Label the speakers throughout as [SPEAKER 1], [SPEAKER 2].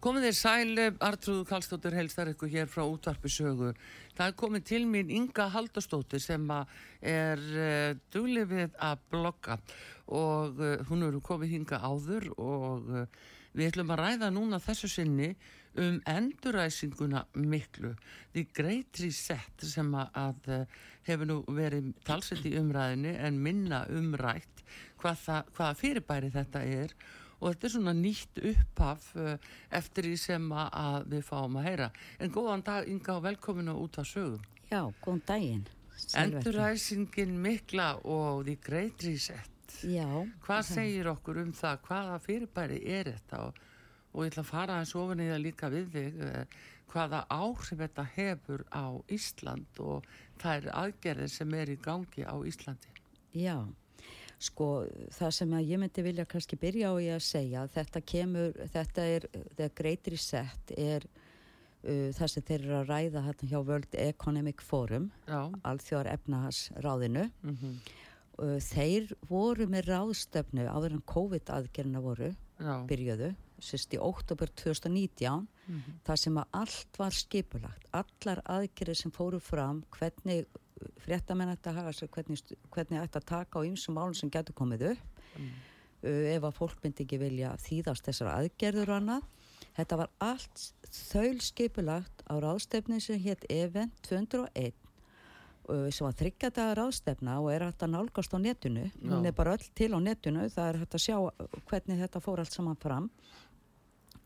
[SPEAKER 1] Komið þér sæli, Artrúðu Kallstóttir helstar ykkur hér frá útvarpisögu. Það er komið til mín Inga Haldastóttir sem er uh, duglið við að blogga og uh, hún eru komið hinga áður og uh, við ætlum að ræða núna þessu sinni um enduræsinguna miklu. Því Great Reset sem að hefur nú verið talsett í umræðinu en minna umrætt hvað, það, hvað fyrirbæri þetta er og þetta er svona nýtt upphaf uh, eftir því sem að við fáum að heyra. En góðan dag Inga og velkominu út á sögum.
[SPEAKER 2] Já, góðan daginn.
[SPEAKER 1] Enduræsingin mikla og því Great Reset.
[SPEAKER 2] Já.
[SPEAKER 1] Hvað segir okkur um það? Hvaða fyrirbæri er þetta? Og, og ég ætla að fara eins ofin í það líka við þig. Uh, hvaða áhrif þetta hefur á Ísland og það er aðgerðir sem er í gangi á Íslandi.
[SPEAKER 2] Já. Sko það sem að ég myndi vilja kannski byrja á ég að segja þetta kemur, þetta er, þegar Great Reset er uh, það sem þeir eru að ræða hérna hjá World Economic Forum, alþjóðar efnahagsráðinu. Mm -hmm. uh, þeir voru með ráðstöfnu áður en COVID-aðgerna voru, Já. byrjöðu, sérst í óttobur 2019, mm -hmm. það sem að allt var skipulagt, allar aðgerið sem fóru fram, hvernig fréttamenn ætti að hafa sér hvernig, hvernig ætti að taka á ymsum málum sem getur komið upp mm. uh, ef að fólk myndi ekki vilja þýðast þessara aðgerður og annað þetta var allt þaulskipulagt á ráðstefni sem hétt Event 201 uh, sem var þryggjata ráðstefna og er hægt að nálgast á netinu Já. hún er bara öll til á netinu það er hægt að sjá hvernig þetta fór allt saman fram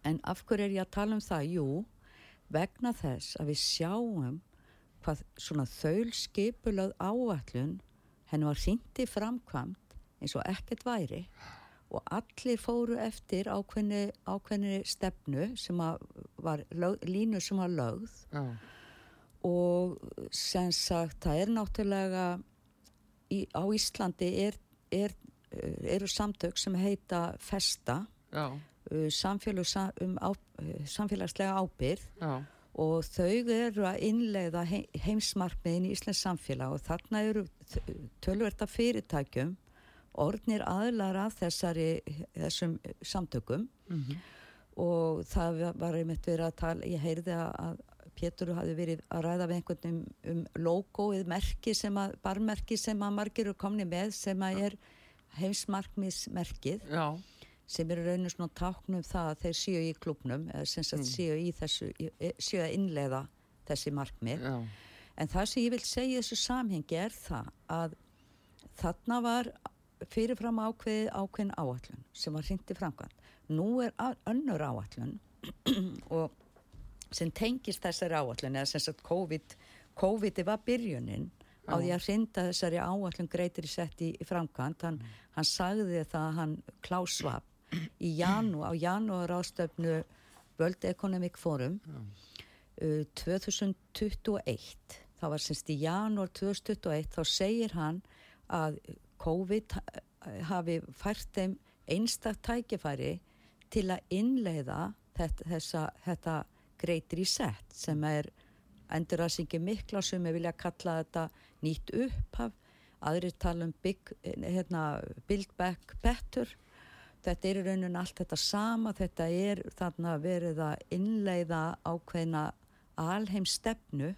[SPEAKER 2] en af hverju er ég að tala um það? Jú, vegna þess að við sjáum hvað svona þaul skipulað áallun henni var hindi framkvamt eins og ekkert væri og allir fóru eftir ákveðni, ákveðni stefnu sem var lög, línu sem var lögð. Já. og sem sagt það er náttúrulega í, á Íslandi er, er, eru samtök sem heita FESTA. Uh, samfélag, um á, samfélagslega ábyrð Já og þau eru að innleiða heimsmarkmiðin í Íslands samfélag og þarna eru tölverta fyrirtækjum orðnir aðlar að þessari, þessum samtökum. Mm -hmm. og það var einmitt verið að tala, ég heyrði að Pétur hafi verið að ræða við einhvern um, um logoið merki sem að, barmerki sem að margir eru komni með sem að er heimsmarkmiðsmerkið. Já sem eru rauninu svona táknum það að þeir séu í klubnum eða sem sagt mm. séu í þessu séu að innleiða þessi markmið Já. en það sem ég vil segja þessu samhengi er það að þarna var fyrirfram ákveði ákveðin áallun sem var hindi framkvæmt nú er önnur áallun og sem tengist þessari áallun eða sem sagt COVID COVID var byrjunin á því að hrinda þessari áallun greitir í sett í, í framkvæmt hann, mm. hann sagði það að hann klásvap í janu, á janúar ástöfnu World Economic Forum uh, 2021 þá var semst í janúar 2021 þá segir hann að COVID hafi fært þeim einstak tækifæri til að innleiða þetta, þessa, þetta Great Reset sem er endur að syngja mikla sem við vilja kalla þetta nýtt upphaf. Aðrir tala um big, hérna, Build Back Better þetta er í rauninu allt þetta sama, þetta er þarna verið að innleiða ákveðna alheim stefnu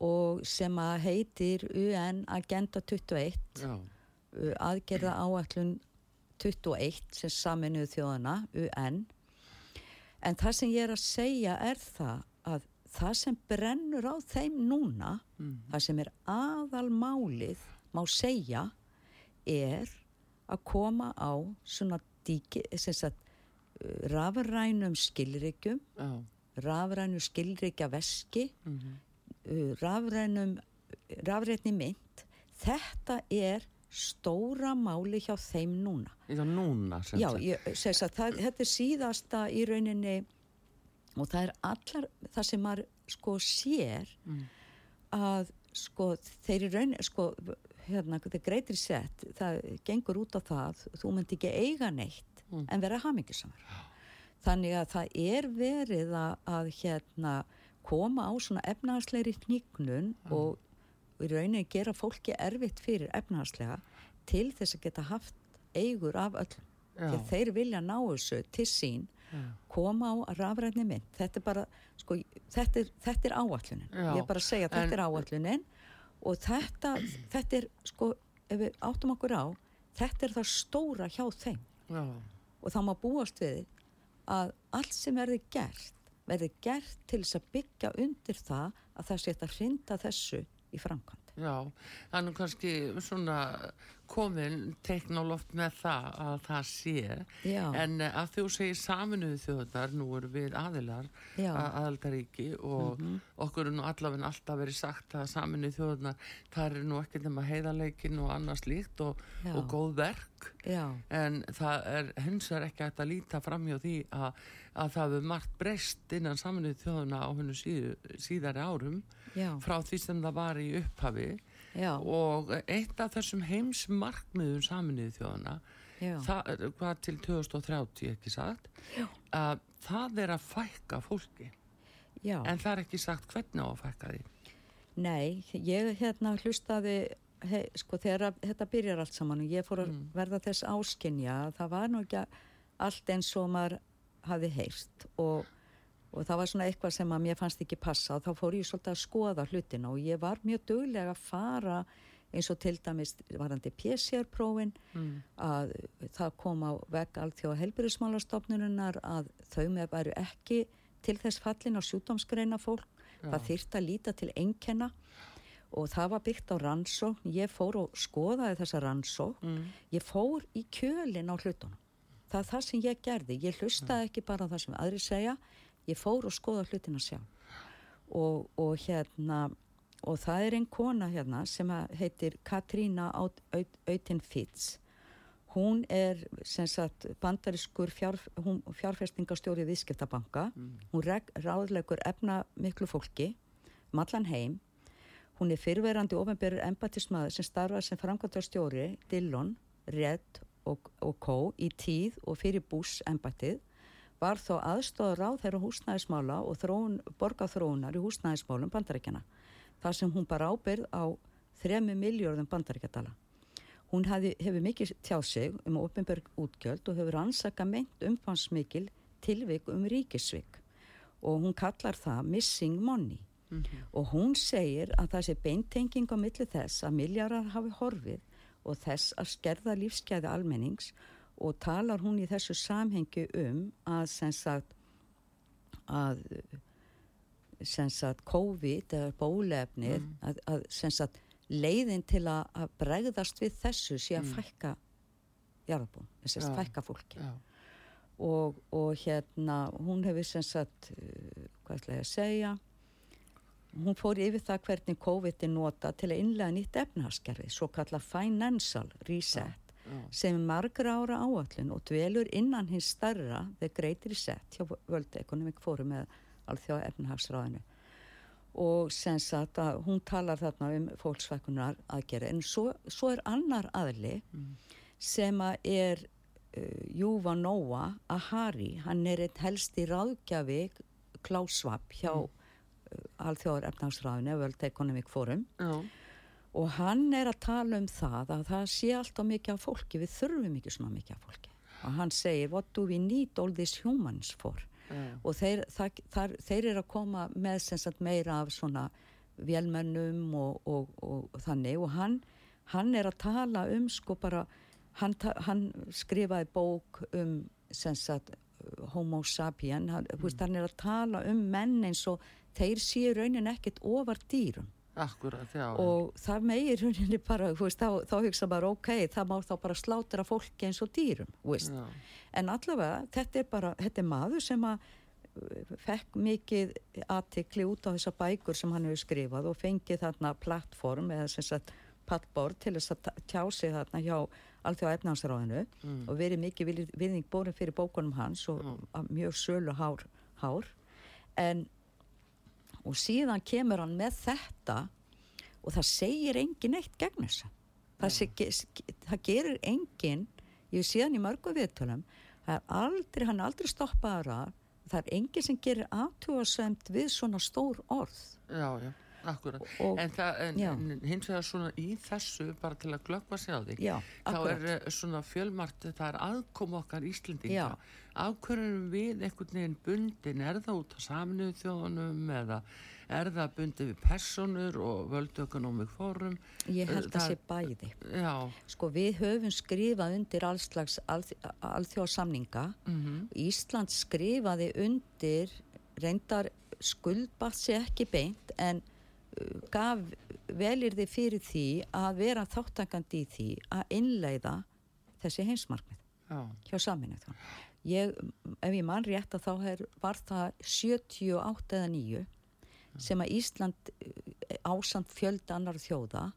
[SPEAKER 2] og sem að heitir UN Agenda 21 Já. aðgerða áallun 21 sem saminuð þjóðana UN en það sem ég er að segja er það að það sem brennur á þeim núna mm. það sem er aðalmálið má segja er að koma á svona díki, sagt, rafrænum skilryggjum oh. rafrænum skilryggja veski mm -hmm. rafrænum rafrætni mynd þetta er stóra máli hjá þeim núna
[SPEAKER 1] Já, núna
[SPEAKER 2] Já, ég, að það, þetta er síðasta í rauninni og það er allar það sem maður sko sér að sko þeir í rauninni sko hérna, þetta er greitir sett það gengur út á það þú myndi ekki eiga neitt en vera hamingisamur þannig að það er verið að, að hérna koma á svona efnahagslegri hníknun og í rauninni gera fólki erfitt fyrir efnahagslega til þess að geta haft eigur af öllum.
[SPEAKER 1] Já.
[SPEAKER 2] að þeir vilja ná þessu til sín koma á rafræðni mynd. Þetta er bara, sko, þetta er, þetta er áallunin
[SPEAKER 1] Já.
[SPEAKER 2] ég er bara að segja að þetta
[SPEAKER 1] En-
[SPEAKER 2] er áallunin og þetta, þetta er sko, ef við áttum okkur á þetta er það stóra hjá þeim.
[SPEAKER 1] Já,
[SPEAKER 2] og þá má búast við að allt sem verði gert verði gert til þess að byggja undir það að það að hrinda þessu í framkvæmd
[SPEAKER 1] já, er nú kannski svona komin loft með það að það sé.
[SPEAKER 2] Já.
[SPEAKER 1] en eh, að þú segir saminuðu þjóðar nú eru við aðilar að aðaldaríki og okkur er nú allavega alltaf verið sagt að saminuðu þjóðarnar það er nú ekki nema heiðarleikin og annars líkt og, og góð verk.
[SPEAKER 2] Já,
[SPEAKER 1] en það er hins vegar ekki að líta fram hjá því að, að það hefur margt breyst innan saminuðu þjóðuna á hennu síðari árum
[SPEAKER 2] já,
[SPEAKER 1] frá því sem það var í upphafi.
[SPEAKER 2] Já,
[SPEAKER 1] og eitt af þessum heims markmiðum saminuðu þjóðana
[SPEAKER 2] já,
[SPEAKER 1] það hvað til 2030 ekki sagt að það er að fækka fólki.
[SPEAKER 2] Já.
[SPEAKER 1] en það er ekki sagt hvernig á að fækka því.
[SPEAKER 2] Nei, ég hérna hlustaði he, sko þegar að, þetta byrjar allt saman og ég fór að verða þess áskinja að það var nú ekki allt eins og maður hafi heyrt og, og það var svona eitthvað sem að mér fannst ekki passa. Og þá fór ég svolítið að skoða hlutina og ég var mjög duglega að fara eins og til dæmis varandi PCR-prófin að það kom á vegg allþjóða helbyrðismálastofnununar að þau með væru ekki til þess fallin á sjúdómsgreina fólk. Það þyrft að líta til einkenna og það var byggt á rannsókn. Ég fór og skoðaði þessa rannsókn. Ég fór í kjölin á hlutunum það er það sem ég gerði ég hlustaði ekki bara það sem aðri segja ég fór og skoða hlutina sjálf og, og hérna og það er einn kona hérna sem að heitir Katrína Aut- Aut- Autin Fitz. Hún er sem sagt bandariskur fjár, fjárfestingastjóri viðskiptabanka. Hún reg, ráðlegur efna miklu fólki um allan heim. Hún er fyrverandi ofinbjörur embatismæður sem starfa sem framkvæmdarstjóri Dillon, Red og, og Kó í tíð og fyrir bús embatið var þó aðstóður ráð þeirra húsnæðismála og þróun, borgarþróunar í húsnæðismálum bandaríkjana þar sem hún bara ábyrð á þremi miljörðum bandaríkjadala. Hún hafi, hefur mikið tjáð sig um ofinberg útgjöld og hefur ansaka meint umfansmikil tilvik um ríkisvik og hún kallar það missing money. Og hún segir að það sé beintenging á milli þess að milljarar hafi horfið og þess að skerða lífskeiði almennings og talar hún í þessu samhengi um að sem sagt að sem sagt COVID eða bólefnið að, að sem sagt leiðin til að, að bregðast við þessu sé að fækka jarðabún, þess að
[SPEAKER 1] Já.
[SPEAKER 2] fækka fólki.
[SPEAKER 1] Já,
[SPEAKER 2] og, og hérna hún hefur sem sagt uh, hvað ætla ég að segja hún fór yfir það hvernig COVID er nota til að innlega nýtt efnahagskerfi svo kalla financial reset
[SPEAKER 1] já.
[SPEAKER 2] sem er margra ára áallun og dvelur innan hins starra the great reset hjá World Economic Forum með alþjóða efnahagsráðinu og sem sagt að hún talar þarna um fólksvækunar aðgerði en svo, svo er annar aðli sem að er uh, Júva Nóa Ahari, hann er einn helsti ráðgjafi klásvap hjá mm. Alþjóðar efnahagsráðinu World Economic Forum.
[SPEAKER 1] Já,
[SPEAKER 2] og hann er að tala um það að það sé alltaf mikið af fólki við þurfum ekki svona mikið af fólki. Og hann segir what do we need all these humans for?
[SPEAKER 1] Já,
[SPEAKER 2] og þeir, það, þar, þeir eru að koma með sagt meira af svona vélmennum og, og, og, og þannig. Og hann, hann er að tala um sko bara hann, hann skrifaði bók um sem sagt homo sapien hann, mm. veist, hann er að tala um menn eins og þeir séu raunin ekkit ofar dýrum.
[SPEAKER 1] Akkurat, já.
[SPEAKER 2] Og það meir rauninni bara, veist, þá, þá hugsa bara ok, það má þá bara slátra fólki eins og dýrum, en allavega þetta er bara, þetta er maður sem að uh, fekk mikið aðtikli út á þessa bækur sem hann hefur skrifað og fengið þarna plattform eða sem sagt pallbór til þess að tjá sig þarna hjá Alþjóða efnahansráðinu mm. og verið mikið virðing bórin fyrir bókunum hans og mm. mjög sölu hár, hár. En og síðan kemur hann með þetta og það segir engin eitt gegn þessu. Það, mm. það gerir engin ég sé hann í mörgu viðtölum aldrei, hann er aldrei stoppaðara það er engin sem gerir aftjóðasemt við svona stór orð.
[SPEAKER 1] Já, já Akkurat, og, en, það, en, en hins vegar svona í þessu bara til að glöggva sig á því
[SPEAKER 2] já,
[SPEAKER 1] þá er eh, svona fjölmart það er aðkom okkar Íslendinga ákvörðunum við einhvern veginn bundin er það út á saminuðu þjóðunum eða er það bundin við personur og völdu ekonomik fórum
[SPEAKER 2] ég held að það sé bæði
[SPEAKER 1] já.
[SPEAKER 2] sko við höfum skrifað undir allslags alþjóðsamninga mm -hmm. Ísland skrifaði undir reyndar skuldbart sé ekki beint en gaf velir þið fyrir því að vera þáttakandi í því að innleiða þessi heimsmarkmið Já. hjá saminnið ég, ef ég mann rétt að þá her, var það 78 eða 9 sem að Ísland eh, ásand fjölda annar þjóða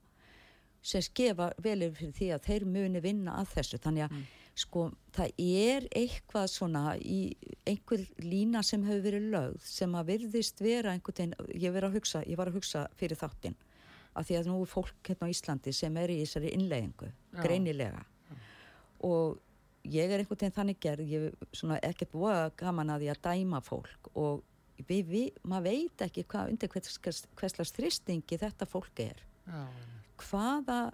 [SPEAKER 2] sem skefa velir fyrir því að þeir muni vinna að þessu. Þannig að mm. sko það er eitthvað svona í einhver lína sem hefur verið lögð sem að virðist vera einhvern veginn, ég, hugsa, ég var að hugsa fyrir þáttinn að því að nú er fólk hérna á Íslandi sem er í þessari innleggingu, greinilega. Já. og ég er einhvern veginn þannig gerð, ég er ekkert búið gaman að því að dæma fólk og við, við, maður veit ekki hvað undir hverslas þristingi þetta fólk er. Já. hvaða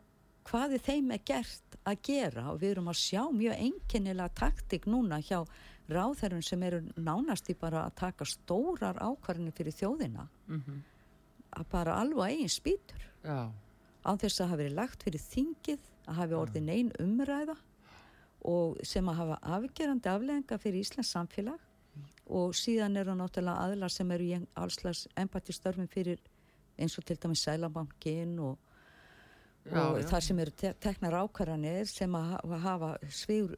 [SPEAKER 2] hvaði þeim er gert að gera og við erum að sjá mjög enginnilega taktik núna hjá ráðherrun sem eru nánast í bara að taka stórar ákvarðinu fyrir þjóðina. Mm -hmm. að bara alveg eigin spýtur. Á þess að hafa verið lagt fyrir þingið að hafi orðin einn umræða og sem að hafa afgerandi afleðinga fyrir Íslands samfélag og síðan eru náttúrulega aðlar sem eru í allslags empatistörfum fyrir eins og til dæmis Sælabankin og Já, og já. þar sem eru te teknar ákvarðanir sem að hafa svíur,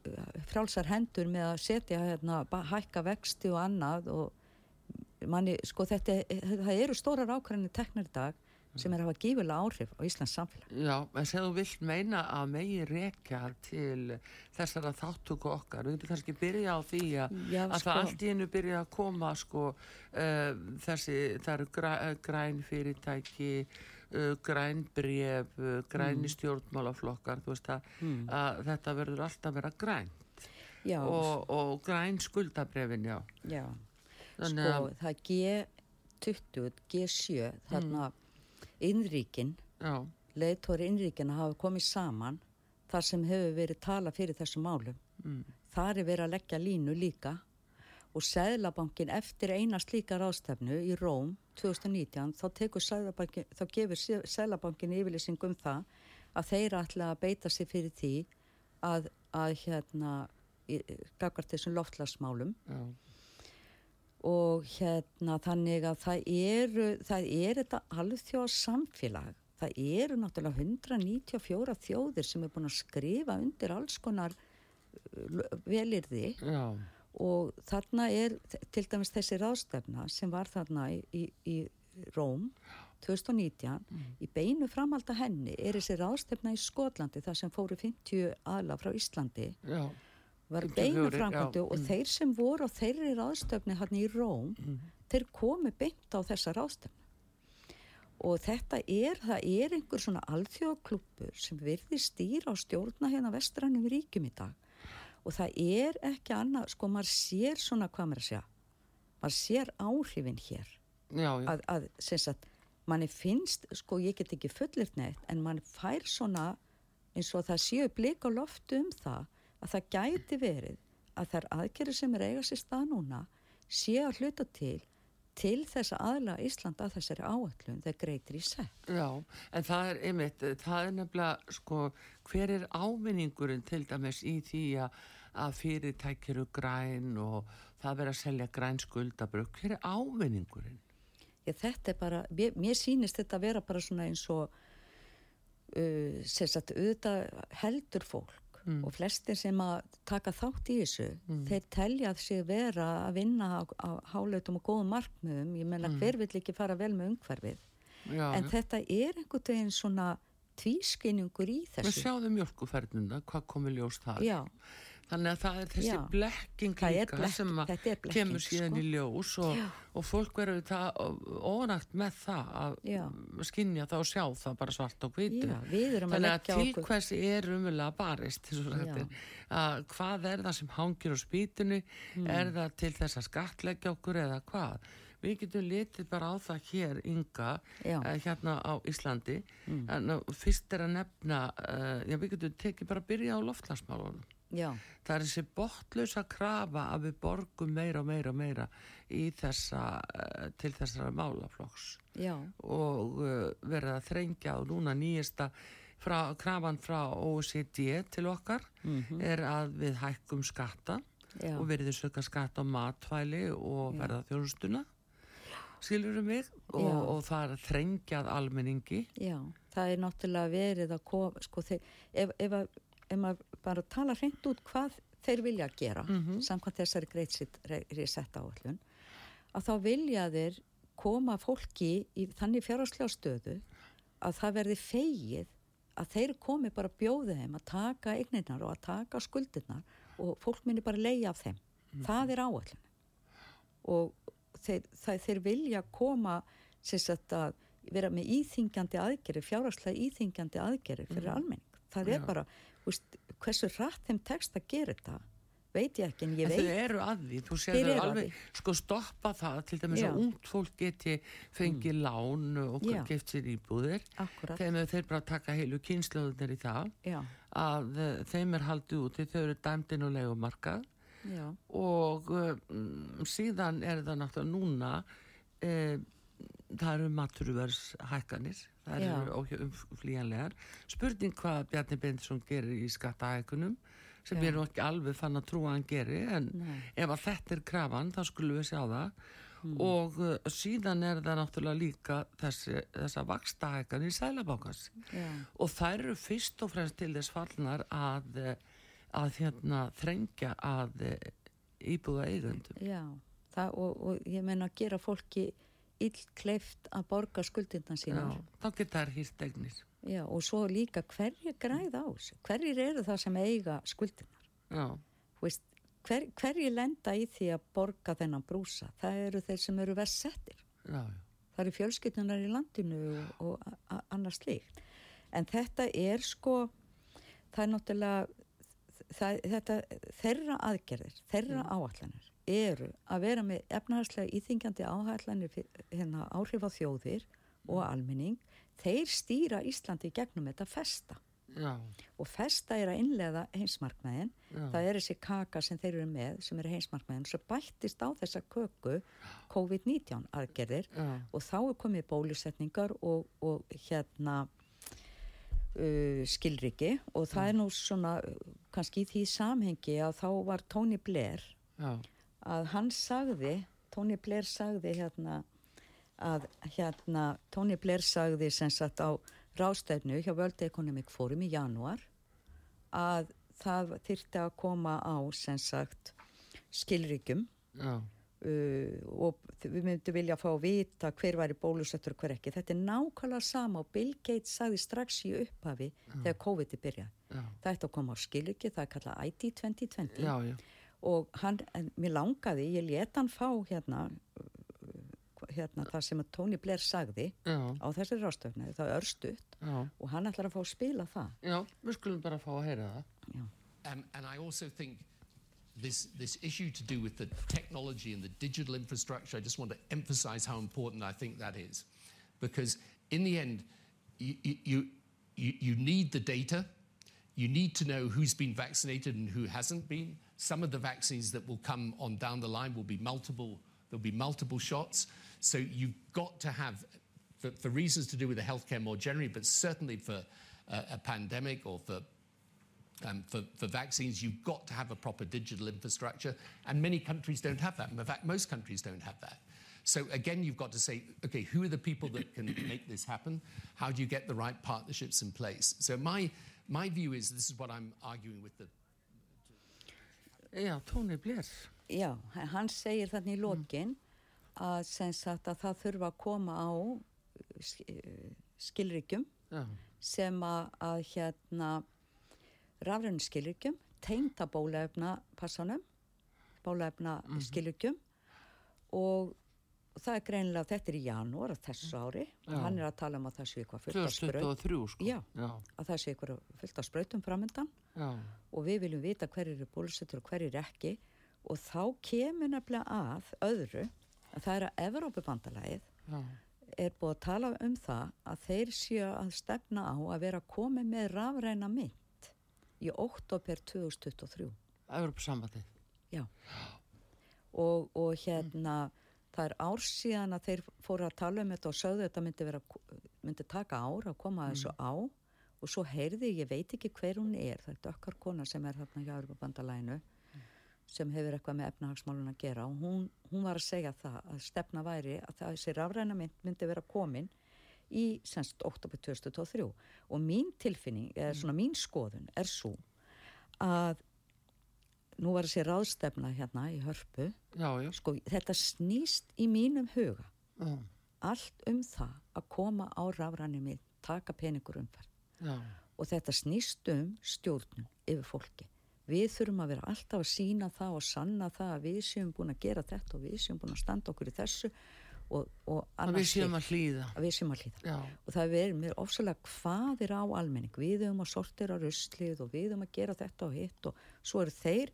[SPEAKER 2] frálsar hendur með að setja hérna, hækka vexti og annað og manni, sko þetta það eru stórar ákvarðanir teknar í dag sem er að hafa gífulega áhrif á Íslands samfélag.
[SPEAKER 1] Já, en þú vilt meina að megi rekja til þessara þáttöku okkar, við getum kannski byrja á því að, Já, að sko, það allt í hennu byrja að koma sko uh, þessi, það eru græ, græn fyrirtæki uh, grænbref, uh, græni mm. stjórnmálaflokkar, þú veist að, mm. að þetta verður alltaf vera grænt og, og græn skuldabrefin, já.
[SPEAKER 2] Já, Þannig sko að, það G20, G7, þarna mm. Innríkin, leiðtóri innríkin hafa komið saman þar sem hefur verið tala fyrir þessu málum. Mm. Þar er verið að leggja línu líka og Sæðlabankin eftir eina slíka rástefnu í Róm 2019 þá tekur Sæðlabankin, þá gefur Sæðlabankin yfirlýsing um það að þeir ætla að beita sig fyrir því að, að hérna gagart þessum loftlagsmálum Já. Og hérna þannig að það eru það er þetta alþjóða samfélag það eru náttúrulega 194 þjóðir sem er búin að skrifa undir alls konar velirði Já. Og þarna er til dæmis þessi ráðstefna sem var þarna í, í, í Róm 2019 mm. í beinu framalda henni er þessi ráðstefna í Skotlandi þar sem fóru 50 aðla frá Íslandi. Já. Var beinu framaldi og mm. þeir sem voru á þeirri ráðstefni hann í Róm mm. þeir komi beint á þessa ráðstefna og þetta er, það er einhver svona alþjóðaklubur sem virði stýra á stjórna hérna vestrannum ríkjum í dag og það er ekki annað, sko maður sér svona hvað maður sé maður sér áhrifin hér
[SPEAKER 1] já, já.
[SPEAKER 2] að, að sem sagt, manni finnst sko ég get ekki fullirt neitt en mann fær svona eins og það séu blík á loftu um það að það gæti verið að þær aðgerri sem er eiga sér stað núna séu að hluta til til þess að aðla Ísland að þessari áallun þegar greitir í sett.
[SPEAKER 1] Já, en það er einmitt, það er nefnilega, sko, hver er ávinningurinn til dæmis í því að fyrirtækjuru græn og það verður að selja græn skuldabruk, hver er ávinningurinn?
[SPEAKER 2] Ég, þetta er bara, mér, mér sýnist þetta að vera bara svona eins og, uh, sérstaklega, auðvitað heldur fólk mm. og flestir sem að taka þátt í þessu mm. þeir telja sig vera að vinna á, á hálautum og góðum markmiðum ég menna mm. hver vill ekki fara vel með umhverfið já, en já. þetta er einhvern veginn svona tvískinningur í
[SPEAKER 1] Við
[SPEAKER 2] þessu.
[SPEAKER 1] sjáðum mjölkuferðina, hvað komið ljós það.
[SPEAKER 2] Já,
[SPEAKER 1] Þannig að það er þessi
[SPEAKER 2] Já.
[SPEAKER 1] blekking
[SPEAKER 2] er blekking,
[SPEAKER 1] sem
[SPEAKER 2] blekking,
[SPEAKER 1] kemur síðan
[SPEAKER 2] sko.
[SPEAKER 1] í ljós og, og fólk verður það ónægt með það að
[SPEAKER 2] Já.
[SPEAKER 1] skinja það og sjá það bara svart og
[SPEAKER 2] að
[SPEAKER 1] Þannig að til hvers er umvölu að barist, að hvað er það sem hangir á spýtunni,
[SPEAKER 2] Hmm.
[SPEAKER 1] er það til þess að skatleggja okkur eða hvað? Við getum litið bara á það hér ynga, uh, hérna á Íslandi, en uh, fyrst er að nefna, uh, já við getum tekið bara að byrja á loftlagsmálunum.
[SPEAKER 2] Já,
[SPEAKER 1] Það er þessi bottlösa krafa að við borgum meira og meira og meira þessa, uh, til þessara málaflokks
[SPEAKER 2] já,
[SPEAKER 1] og uh, verið að þrengja og núna nýjasta frá, krafan frá OECD til okkar er að við hækkum skatta.
[SPEAKER 2] Já.
[SPEAKER 1] og verið söka skatta á matvæli og verða þjónustuna skilurum við og, og það er að þrengjað almenningi
[SPEAKER 2] já. Það er náttúrulega verið að koma, sko, ef, ef, að, ef maður bara tala hreint út hvað þeir vilja gera, samkvæmt þessari greiðsitt sett áallun, að þá vilja þeir koma fólki í þannig fjárhagslega stöðu að það verði fegið að þeir komi bara að bjóða þeim að taka eignirnar og að taka skuldirnar og fólk minni bara leiða af þeim. Það er áallun. Og þeir, það, þeir vilja koma sem sagt að vera með íþingjandi aðgerir, fjárhagslega íþingjandi aðgerir fyrir almenning. Það er
[SPEAKER 1] Já.
[SPEAKER 2] bara, veist, hversu rætt þeim tekst að gera þetta, veit ég ekki, en ég
[SPEAKER 1] En
[SPEAKER 2] veit
[SPEAKER 1] þau eru að því, þú
[SPEAKER 2] að
[SPEAKER 1] alveg, sko stoppa það til dæmis
[SPEAKER 2] Já.
[SPEAKER 1] að ungt fólk geti fengið lán og geft sér íbúðir. Er þeir bara taka heilu kynnslóðunir í það.
[SPEAKER 2] Já,
[SPEAKER 1] að uh, þeim er haldið úti, þau eru dæmdinn og legumarkað
[SPEAKER 2] já,
[SPEAKER 1] og um, síðan er það náttúrulega núna um, það eru maturverðshækkanir það
[SPEAKER 2] Já.
[SPEAKER 1] eru óumflýjanlegar spurning hvað Bjarni Bendisson gerir í skattahækkunum sem
[SPEAKER 2] Já.
[SPEAKER 1] ég er nú ekki alveg fann að trúa að hann geri en
[SPEAKER 2] Nei.
[SPEAKER 1] ef að þetta er krafan þá skulum við sjá það
[SPEAKER 2] Hmm.
[SPEAKER 1] og uh, síðan er það náttúrulega líka þessi, þessa vakstahækkan í Sælabákans og þær eru fyrst og fremst til þess fallnar að, eh, að hérna, þrengja að eh, íbúða eigundum.
[SPEAKER 2] já. Það, og, og ég meina að gera fólki ill kleift að borga skuldindan
[SPEAKER 1] Já,
[SPEAKER 2] sínar.
[SPEAKER 1] þá geta þær hýrt eignir.
[SPEAKER 2] Já, og svo líka hverju græða á þessu? Hverjir eru það sem eiga skuldinar?
[SPEAKER 1] Já,
[SPEAKER 2] Veist, hver, hverju lenda í því að borga þennan brúsa? Það eru þeir sem eru verst settir.
[SPEAKER 1] já, já.
[SPEAKER 2] Það eru fjölskyldunar í landinu og, og annars slíkt. En þetta er sko, það er náttúrulega, það, þetta, þeirra aðgerðir, þeirra áallanir eru að vera með efnahagslega íþingjandi áallanir hérna, áhrif á þjóðir og almenning. Þeir stýra Íslandi gegnum þetta festa
[SPEAKER 1] Já,
[SPEAKER 2] og festa er að innlega heimsmarkmiðin
[SPEAKER 1] Já.
[SPEAKER 2] það er þessi kaka sem þeir eru með sem eru heimsmarkmiðin, svo bættist á þessa köku COVID-19 aðgerðir
[SPEAKER 1] Já.
[SPEAKER 2] og þá er komið bólusetningar og, og hérna uh, skilriki og það er nú svona uh, kannski í því samhengi að þá var Tony Blair
[SPEAKER 1] já,
[SPEAKER 2] að hann sagði, Tony Blair sagði hérna að hérna Tony Blair sagði sem sagt á rástefnu hjá World Economic Forum í janúar að það þyrfti að koma á sem sagt skilríkjum.
[SPEAKER 1] Já,
[SPEAKER 2] uh, og við myndum vilja fá að vita hver var í bólusettur og hver ekki. Þetta er nákvæmlega sama og Bill Gates sagði strax í upphafi þegar COVID er byrjað.
[SPEAKER 1] já,
[SPEAKER 2] Það ætti að koma á skilriki, það er kallað IT 2020
[SPEAKER 1] já, já,
[SPEAKER 2] og hann, en mér langaði, ég let hann fá hérna, hérna það sem að Tony Blair sagði
[SPEAKER 1] já,
[SPEAKER 2] á þessari rástöfnu, það er örstutt
[SPEAKER 1] já,
[SPEAKER 2] og hann ætlar að fá að spila það.
[SPEAKER 1] já, við skulum bara fá að heyra það.
[SPEAKER 2] Já,
[SPEAKER 3] And, and I also think this, this issue to do with the technology and the digital infrastructure, I just want to emphasize how important I think that is. Because in the end, you, you, you, you need the data. You need to know who's been vaccinated and who hasn't been. Some of the vaccines that will come on down the line will be multiple, there'll be multiple shots. So you've got to have, for, for reasons to do with the healthcare more generally, but certainly for uh, a pandemic or for um, for, for vaccines, you've got to have a proper digital infrastructure, and many countries don't have that. In fact, most countries don't have that. So again, you've got to say, okay, who are the people that can make this happen? How do you get the right partnerships in place? So my my view is this is what I'm arguing with the
[SPEAKER 1] Já, Tony Blair.
[SPEAKER 2] Já hann segir þannig í lokin að, sem sagt, að það þurfa að koma á sk- uh, skilríkjum
[SPEAKER 1] Já,
[SPEAKER 2] sem að, að hérna rafrænu skilirgjum, tengta bólefna passanum, bólefna skilirgjum og það er greinilega, þetta er í janúar þessu ári og hann er að tala um að það sé eitthvað fullt af
[SPEAKER 1] 2023 sko.
[SPEAKER 2] Já.
[SPEAKER 1] Já,
[SPEAKER 2] að það sé eitthvað fullt af sprautum framöndan
[SPEAKER 1] já,
[SPEAKER 2] og við viljum vita hverjir eru bólusettur og hverjir ekki. Og þá kemur nefnilega að öðru að það er að Evrópubandalagið
[SPEAKER 1] já,
[SPEAKER 2] er búið að tala um það að þeir séu að stefna á að vera komið með rafræna mynd í oktober 2023
[SPEAKER 1] Evropa sambandið.
[SPEAKER 2] já. Og, og hérna það er ár síðan að þeir fóru að tala um þetta og sögðu þetta myndi, vera, myndi taka ár að koma að þessu á. Og svo heyrði ég, veit ekki hver hún er það er dökkar kona sem er þarna hjá Európa-bandalæinu sem hefur eitthvað með efnahagsmálun að gera. Og hún, hún var að segja það að stefna væri að þessi rafræna mynd myndi vera komin í semst oktober 2023 og mín tilfinning, eða svona mín skoðun er svo að nú var þessi ráðstefna hérna í hörpu.
[SPEAKER 1] Já, já,
[SPEAKER 2] sko þetta snýst í mínum huga
[SPEAKER 1] já,
[SPEAKER 2] allt um það að koma á rafræni með taka peningur umferð. Og þetta snýst um stjórnum yfir fólki. Við þurfum að vera alltaf að sína það og sanna það að við séum búin að gera þetta og við séum búin að standa okkur í þessu og, og
[SPEAKER 1] að við séum að hlýða.
[SPEAKER 2] að við séum að hlýða. Og það er mér ofsalega hvað er á almenning. Við höfum að sortira ruslið og við höfum að gera þetta og hitt og svo eru þeir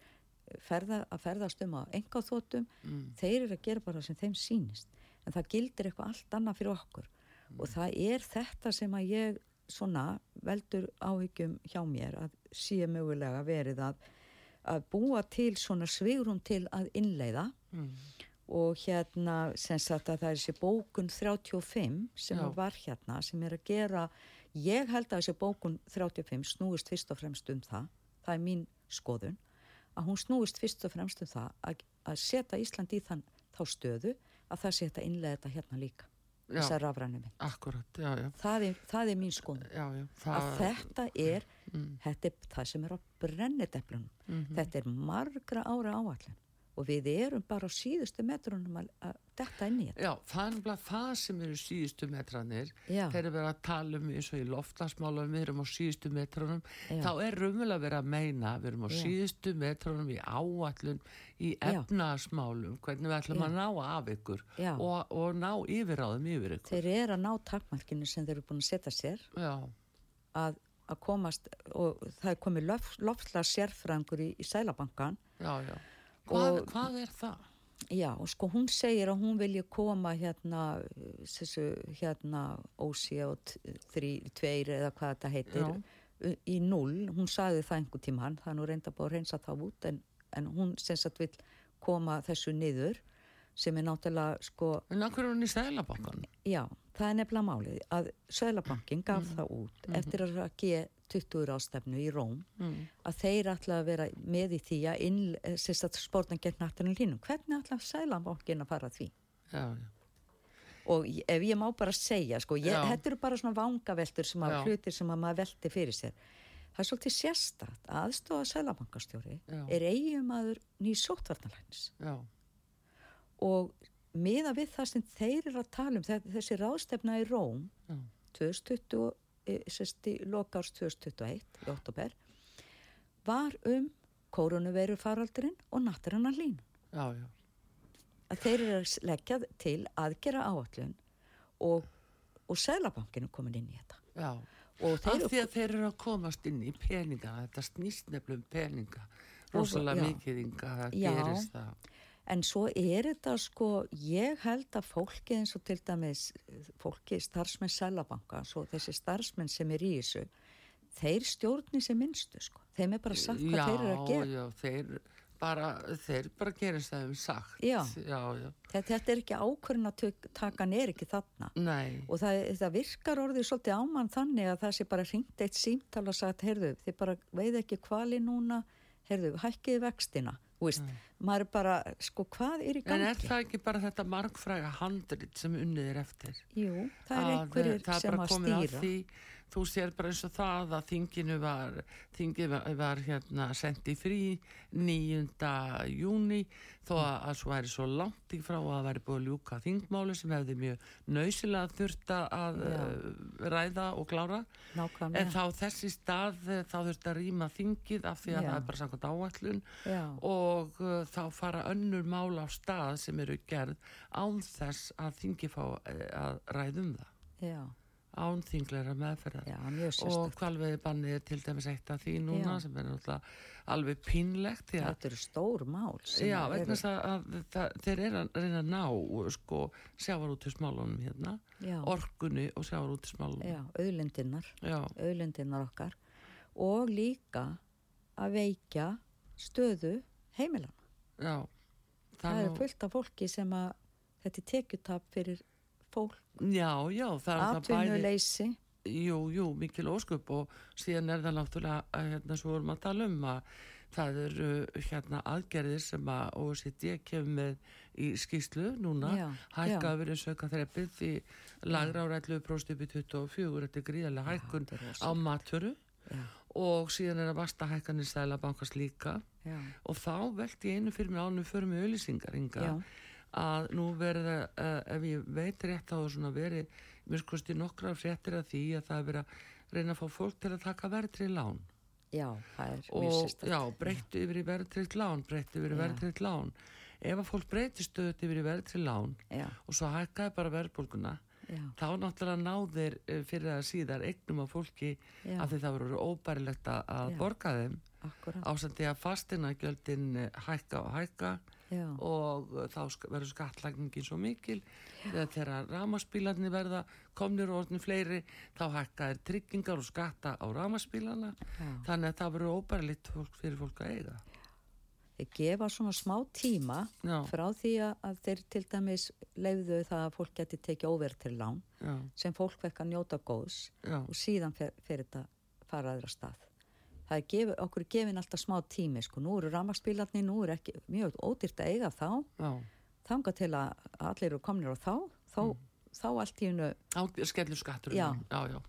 [SPEAKER 2] ferða, að ferðast um á engáþótum, mm. þeir eru að gera bara sem þeim sýnist, en það gildir eitthvað allt annað fyrir okkur. Og það er þetta sem að ég svona veldur áhyggjum hjá mér að sé mögulega verið að, að búa til svona svigrum til að innleiða.
[SPEAKER 1] Mm.
[SPEAKER 2] og hérna sem sagt að það er þessi bókun 35 sem
[SPEAKER 1] Já.
[SPEAKER 2] var hérna sem er að gera ég held að þessi bókun 35 snúist fyrst og fremst um það. Það er mín skoðun að hún snúist fyrst og fremst um það að, að setja Ísland í þann þá stöðu að það setja innlega þetta hérna líka þessar
[SPEAKER 1] já,
[SPEAKER 2] það það er mín
[SPEAKER 1] já,
[SPEAKER 2] að þetta er
[SPEAKER 1] Mm.
[SPEAKER 2] þetta er það sem er á brennideplunum
[SPEAKER 1] Mhm.
[SPEAKER 2] þetta er margra ára áallin og við erum bara á síðustu metrunum að, að detta inn í þetta.
[SPEAKER 1] Já, það er nefnilega það sem eru síðustu metranir þegar við erum að tala um eins og í loftlagsmálum við erum á síðustu metranum
[SPEAKER 2] Já.
[SPEAKER 1] þá er raunverulega verið að meina við erum á
[SPEAKER 2] Já.
[SPEAKER 1] síðustu metranum í áallun í
[SPEAKER 2] Já.
[SPEAKER 1] efnaðasmálum hvernig við ætlum að ná af ykkur og, og ná yfiráðum yfir ykkur.
[SPEAKER 2] Þeir eru að ná takmarkinu sem þeir eru búin að setja sér.
[SPEAKER 1] Já,
[SPEAKER 2] að, að komast og það er komið lof, lofslega sérfræðingur í, í Sælabankan
[SPEAKER 1] já, já. Hvað,
[SPEAKER 2] Og-
[SPEAKER 1] hvað er það?
[SPEAKER 2] Já sko hún segir að hún vilji koma hérna þessu hérna ósi og tveir eða hvað þetta heitir
[SPEAKER 1] Já.
[SPEAKER 2] í null, hún sagði það einhver tíman það er nú reynda búið að reynsa það út en, en hún sem sagt vil koma þessu niður sem er náttúrulega sko
[SPEAKER 1] En akkur er hún í stælabankan?
[SPEAKER 2] Já, það er nefnilega málið að Söðlabankin gaf
[SPEAKER 1] Mhm.
[SPEAKER 2] það út eftir að G20 ástefnu í Róm
[SPEAKER 1] Mm.
[SPEAKER 2] að þeir ætla að vera með í því að inn, spórna gegn náttúrulega línum. Hvernig ætla Söðlabankin að fara því?
[SPEAKER 1] Já, já,
[SPEAKER 2] Og ef ég má bara segja, sko, ég, þetta eru bara svona vangaveltur sem að
[SPEAKER 1] Já.
[SPEAKER 2] hlutir sem að maður velti fyrir sér. Það er svolítið sérstætt að aðstofa Söðlabankastjóri
[SPEAKER 1] Já.
[SPEAKER 2] er eigimaður nýj sóttvarnalæknis
[SPEAKER 1] já,
[SPEAKER 2] og miða við það sem þeir eru að tala um þe- þessi ráðstefna í Róm
[SPEAKER 1] já,
[SPEAKER 2] 2020, eh, sérst í lokárs 2021 í oktober var um koronaviru faraldurinn og náttúrannar lín
[SPEAKER 1] já, já.
[SPEAKER 2] að þeir eru að leggja til aðgera áallun og, og Sælabankinu komin inn í þetta
[SPEAKER 1] já. Af því að þeir eru að komast inn í peninga, þetta snýst nefnilega um peninga, rosalega mikið ynga, það
[SPEAKER 2] Já.
[SPEAKER 1] gerist það.
[SPEAKER 2] En svo er þetta sko, ég held að fólki eins og til dæmis, fólki starfsmenn Sælabanka, svo þessi starfsmenn sem er í þessu, þeir stjórni sem minnstu sko. Þeim er bara sagt hvað
[SPEAKER 1] já,
[SPEAKER 2] þeir eru að gera.
[SPEAKER 1] Já, þeir bara, þeir bara gerist það um sagt.
[SPEAKER 2] Já.
[SPEAKER 1] Já, já.
[SPEAKER 2] Þetta, þetta er ekki ákvörðin að takan er ekki þarna.
[SPEAKER 1] Nei,
[SPEAKER 2] Og það, það virkar orðið svolítið ámann þannig að það sé bara hringt eitt símtal og sagt, heyrðu, þið bara veið ekki kvali núna, heyrðu, hækkiði vextina. Veist, maður er bara, sko, hvað er í
[SPEAKER 1] en
[SPEAKER 2] gangi?
[SPEAKER 1] er það ekki bara þetta margfræga handrit sem unnið er eftir?
[SPEAKER 2] Jú, það er
[SPEAKER 1] Að,
[SPEAKER 2] einhverjir
[SPEAKER 1] það er
[SPEAKER 2] sem
[SPEAKER 1] bara komið að
[SPEAKER 2] stýra.
[SPEAKER 1] Því, þú sér bara eins og það að þinginu var, þinginu var, hérna sendi frí 9. júni þó að, að svo væri svo langt í frá að væri búið að ljúka þingmáli sem hefði mjög nöysilega þurft að
[SPEAKER 2] Já.
[SPEAKER 1] uh, ræða og klára
[SPEAKER 2] nákvæmlega.
[SPEAKER 1] en þá þessi stað eh, þá þurft að rýma þingið af því að
[SPEAKER 2] Já.
[SPEAKER 1] það er bara samkvæmt áallun
[SPEAKER 2] Já.
[SPEAKER 1] og uh, þá fara önnur mál á stað sem eru gerð án þess að þingi fá að ræðum það
[SPEAKER 2] Já,
[SPEAKER 1] án þingleira meðferðar
[SPEAKER 2] já,
[SPEAKER 1] og hvalveiði bannið er til dæmis eitt af því núna
[SPEAKER 2] Já.
[SPEAKER 1] sem er náttúrulega alveg pínlegt að
[SPEAKER 2] Þetta eru stór mál.
[SPEAKER 1] Já, vegna þess að, að það, þeir eru að reyna að ná sko sjávarútismálunum hérna,
[SPEAKER 2] Já.
[SPEAKER 1] orkunni og sjávarútismálunum.
[SPEAKER 2] Já, auðlindinnar,
[SPEAKER 1] Já,
[SPEAKER 2] auðlindinnar okkar og líka að veikja stöðu heimilan.
[SPEAKER 1] já.
[SPEAKER 2] Það er
[SPEAKER 1] nú-
[SPEAKER 2] fullt af fólki sem að þetta er tekjutap fyrir fólk,
[SPEAKER 1] Já, já, það er það bæði,
[SPEAKER 2] atvinnuleysi.
[SPEAKER 1] jú, jú, mikil ósköp og síðan er það náttúrulega, að, hérna, svo vorum að tala um að það eru hérna aðgerðir sem að OECD kemur með í skýslu núna,
[SPEAKER 2] Já,
[SPEAKER 1] hækka
[SPEAKER 2] já.
[SPEAKER 1] verið söka þreppið því lagra á 11% upp í 24, þetta er gríðarlega hækkun
[SPEAKER 2] þetta er
[SPEAKER 1] á maturu
[SPEAKER 2] Já,
[SPEAKER 1] og síðan er að vasta hækkanir stæla bankast líka.
[SPEAKER 2] Já,
[SPEAKER 1] og þá velti ég einu fyrir mér ánum fyrir mig auðlýsingar Inga,
[SPEAKER 2] Já.
[SPEAKER 1] Að nú verða uh, ef ég veit rétt á svona verið mér skoðst ég nokkra fréttir af því að það er verið að reyna að fá fólk til að taka verðri lán.
[SPEAKER 2] Já, það er mjög
[SPEAKER 1] og
[SPEAKER 2] sérstakt.
[SPEAKER 1] já, breyttu yfir í verðrið lán breyttu yfir í verðrið lán. Ef að fólk breytir stöðut yfir í verðrið lán
[SPEAKER 2] Já,
[SPEAKER 1] og svo hækkaði bara verðbólguna
[SPEAKER 2] já,
[SPEAKER 1] þá náttúrulega náðir eh, fyrir að síðar eignum af fólki
[SPEAKER 2] Já.
[SPEAKER 1] því það voru óbærilegt að að borga þeim.
[SPEAKER 2] Akkurat.
[SPEAKER 1] ásandi að fastina gjöldin hækka og hækka
[SPEAKER 2] Já,
[SPEAKER 1] og uh, þá verður skattlækningin svo mikil þegar þegar ramaspílarnir verða komnir og orðin fleiri þá hækka er tryggingar og skatta á ramaspílana
[SPEAKER 2] Já.
[SPEAKER 1] þannig að það verður óbærlitt fyrir fólk að eiga
[SPEAKER 2] þeir gefa svona smá tíma
[SPEAKER 1] Já.
[SPEAKER 2] frá því að, að þeir til dæmis leiðu það að fólk geti tekið óverð til lán
[SPEAKER 1] já,
[SPEAKER 2] sem fólk fekk að njóta góðs
[SPEAKER 1] já,
[SPEAKER 2] og síðan fer, fer þetta fara aðra stað. Það er gefið, okkur gefin alltaf smá tími, sko, nú eru rammarspílarnir, nú er ekki mjög ódýrt að eiga þá, þanga til að allir eru komnir á þá, þá, þá allt í hennu,
[SPEAKER 1] skellur skattur
[SPEAKER 2] Já.
[SPEAKER 1] já, já.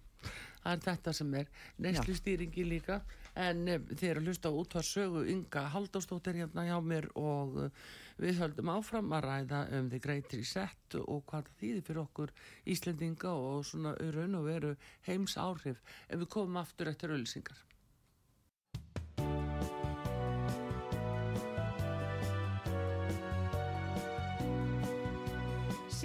[SPEAKER 1] það er þetta sem er. Neyslu stýringi líka. En eh, þið eru að hlusta á útvarsögu Inga Halldórsdóttir hérna hjá mér og eh, við höldum áfram að ræða um þið greitir í sett og hvað þýðir fyrir okkur Íslendinga og svona raun og veru heims áhrif ef við komum aftur eftir ölsingar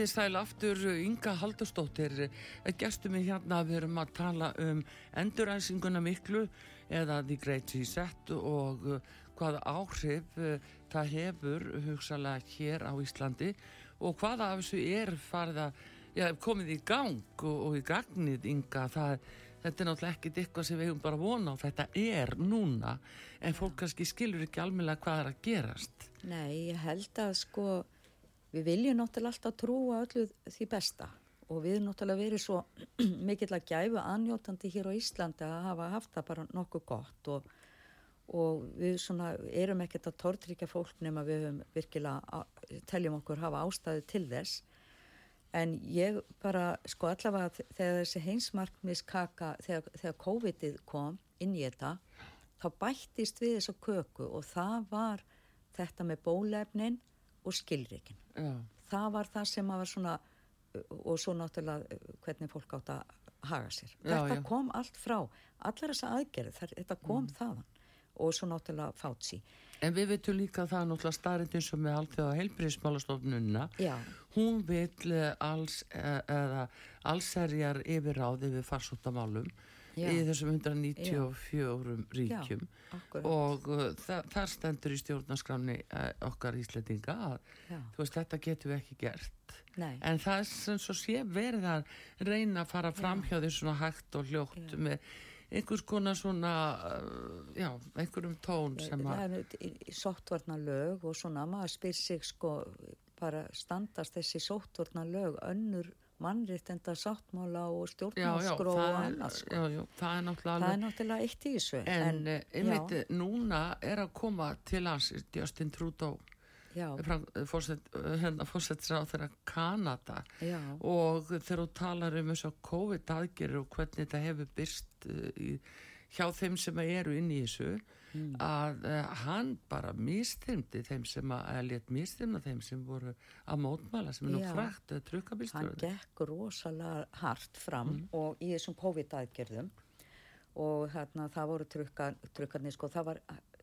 [SPEAKER 1] Komið þið sæl aftur, Inga Haldurstóttir, gestur mig hérna, við erum að tala um enduræsinguna miklu eða The Great Reset og uh, hvaða áhrif uh, það hefur hugsalega hér á Íslandi og hvaða af þessu er farið að já, komið í gang og, og í gagnið, Inga, það Þetta er náttúrulega ekkit eitthvað sem við hefum bara vona á, þetta er núna, en fólk kannski skilur ekki almennilega hvað er að gerast.
[SPEAKER 2] nei, ég held að sko, við viljum náttúrulega alltaf trúa öllu því besta og við erum náttúrulega verið svo mikill að gæfu annjótandi hér á Íslandi að hafa haft það bara nokkuð gott og, og við svona erum ekkert að tortryggja fólk nema við höfum virkilega, teljum okkur hafa ástæðu til þess. En ég bara, sko allavega þegar þessi heimsmarkmiskaka, þegar, þegar COVID-ið kom inn í þetta, þá bættist við þessa köku og það var þetta með bólefnin og skilrikin. Það var það sem var svona, og svo náttúrulega hvernig fólk átt að haga sér.
[SPEAKER 1] Já,
[SPEAKER 2] þetta
[SPEAKER 1] já.
[SPEAKER 2] kom allt frá, allar þessa aðgerði, þetta kom þaðan og svo náttúrulega fátsi.
[SPEAKER 1] En við veitum líka að það náttúrulega starrindin sem er alltaf heilbríðismálastofnunna.
[SPEAKER 2] Já.
[SPEAKER 1] Hún vil eh, alls, eh, eða allserjar yfirráði við farsóttamálum
[SPEAKER 2] Já.
[SPEAKER 1] í þessum 194 ríkjum
[SPEAKER 2] Já,
[SPEAKER 1] og uh, þa þar stendur í stjórnarskramni uh, okkar Íslandinga að
[SPEAKER 2] Já.
[SPEAKER 1] þú veist þetta getum við ekki gert
[SPEAKER 2] Nei.
[SPEAKER 1] en það er sem svo sé verið að reyna að fara fram hjá því svona hægt og hljótt með einhvers konar svona, uh, já, einhverjum tón sem að,
[SPEAKER 2] sóttvarna lög og svona maður spyr sig sko bara standast þessi sóttvarna lög önnur mannréttenda sáttmála og
[SPEAKER 1] já, já,
[SPEAKER 2] stjórnarskró og annað sko.
[SPEAKER 1] já, já, það er
[SPEAKER 2] það er náttúrulega eitt í þessu
[SPEAKER 1] en, en
[SPEAKER 2] já,
[SPEAKER 1] einmitt, núna er að koma til hans Justin Trudeau,
[SPEAKER 2] já,
[SPEAKER 1] hérna fórsettisra á þeirra Kanada.
[SPEAKER 2] Já,
[SPEAKER 1] og þegar þú talar um þess að COVID aðgerir og hvernig þetta hefur byrst í, hjá þeim sem eru inn í þessu
[SPEAKER 2] Mm.
[SPEAKER 1] að uh, hann bara mistyrmdi þeim sem að, eða létt mistyrmna þeim sem voru að mótmæla sem er nú frækt eða
[SPEAKER 2] hann
[SPEAKER 1] trukkabilstöður
[SPEAKER 2] gekk rosalega hart fram
[SPEAKER 1] Mm.
[SPEAKER 2] og í þessum COVID-aðgerðum og hérna það voru trukka, trukkarnir sko það var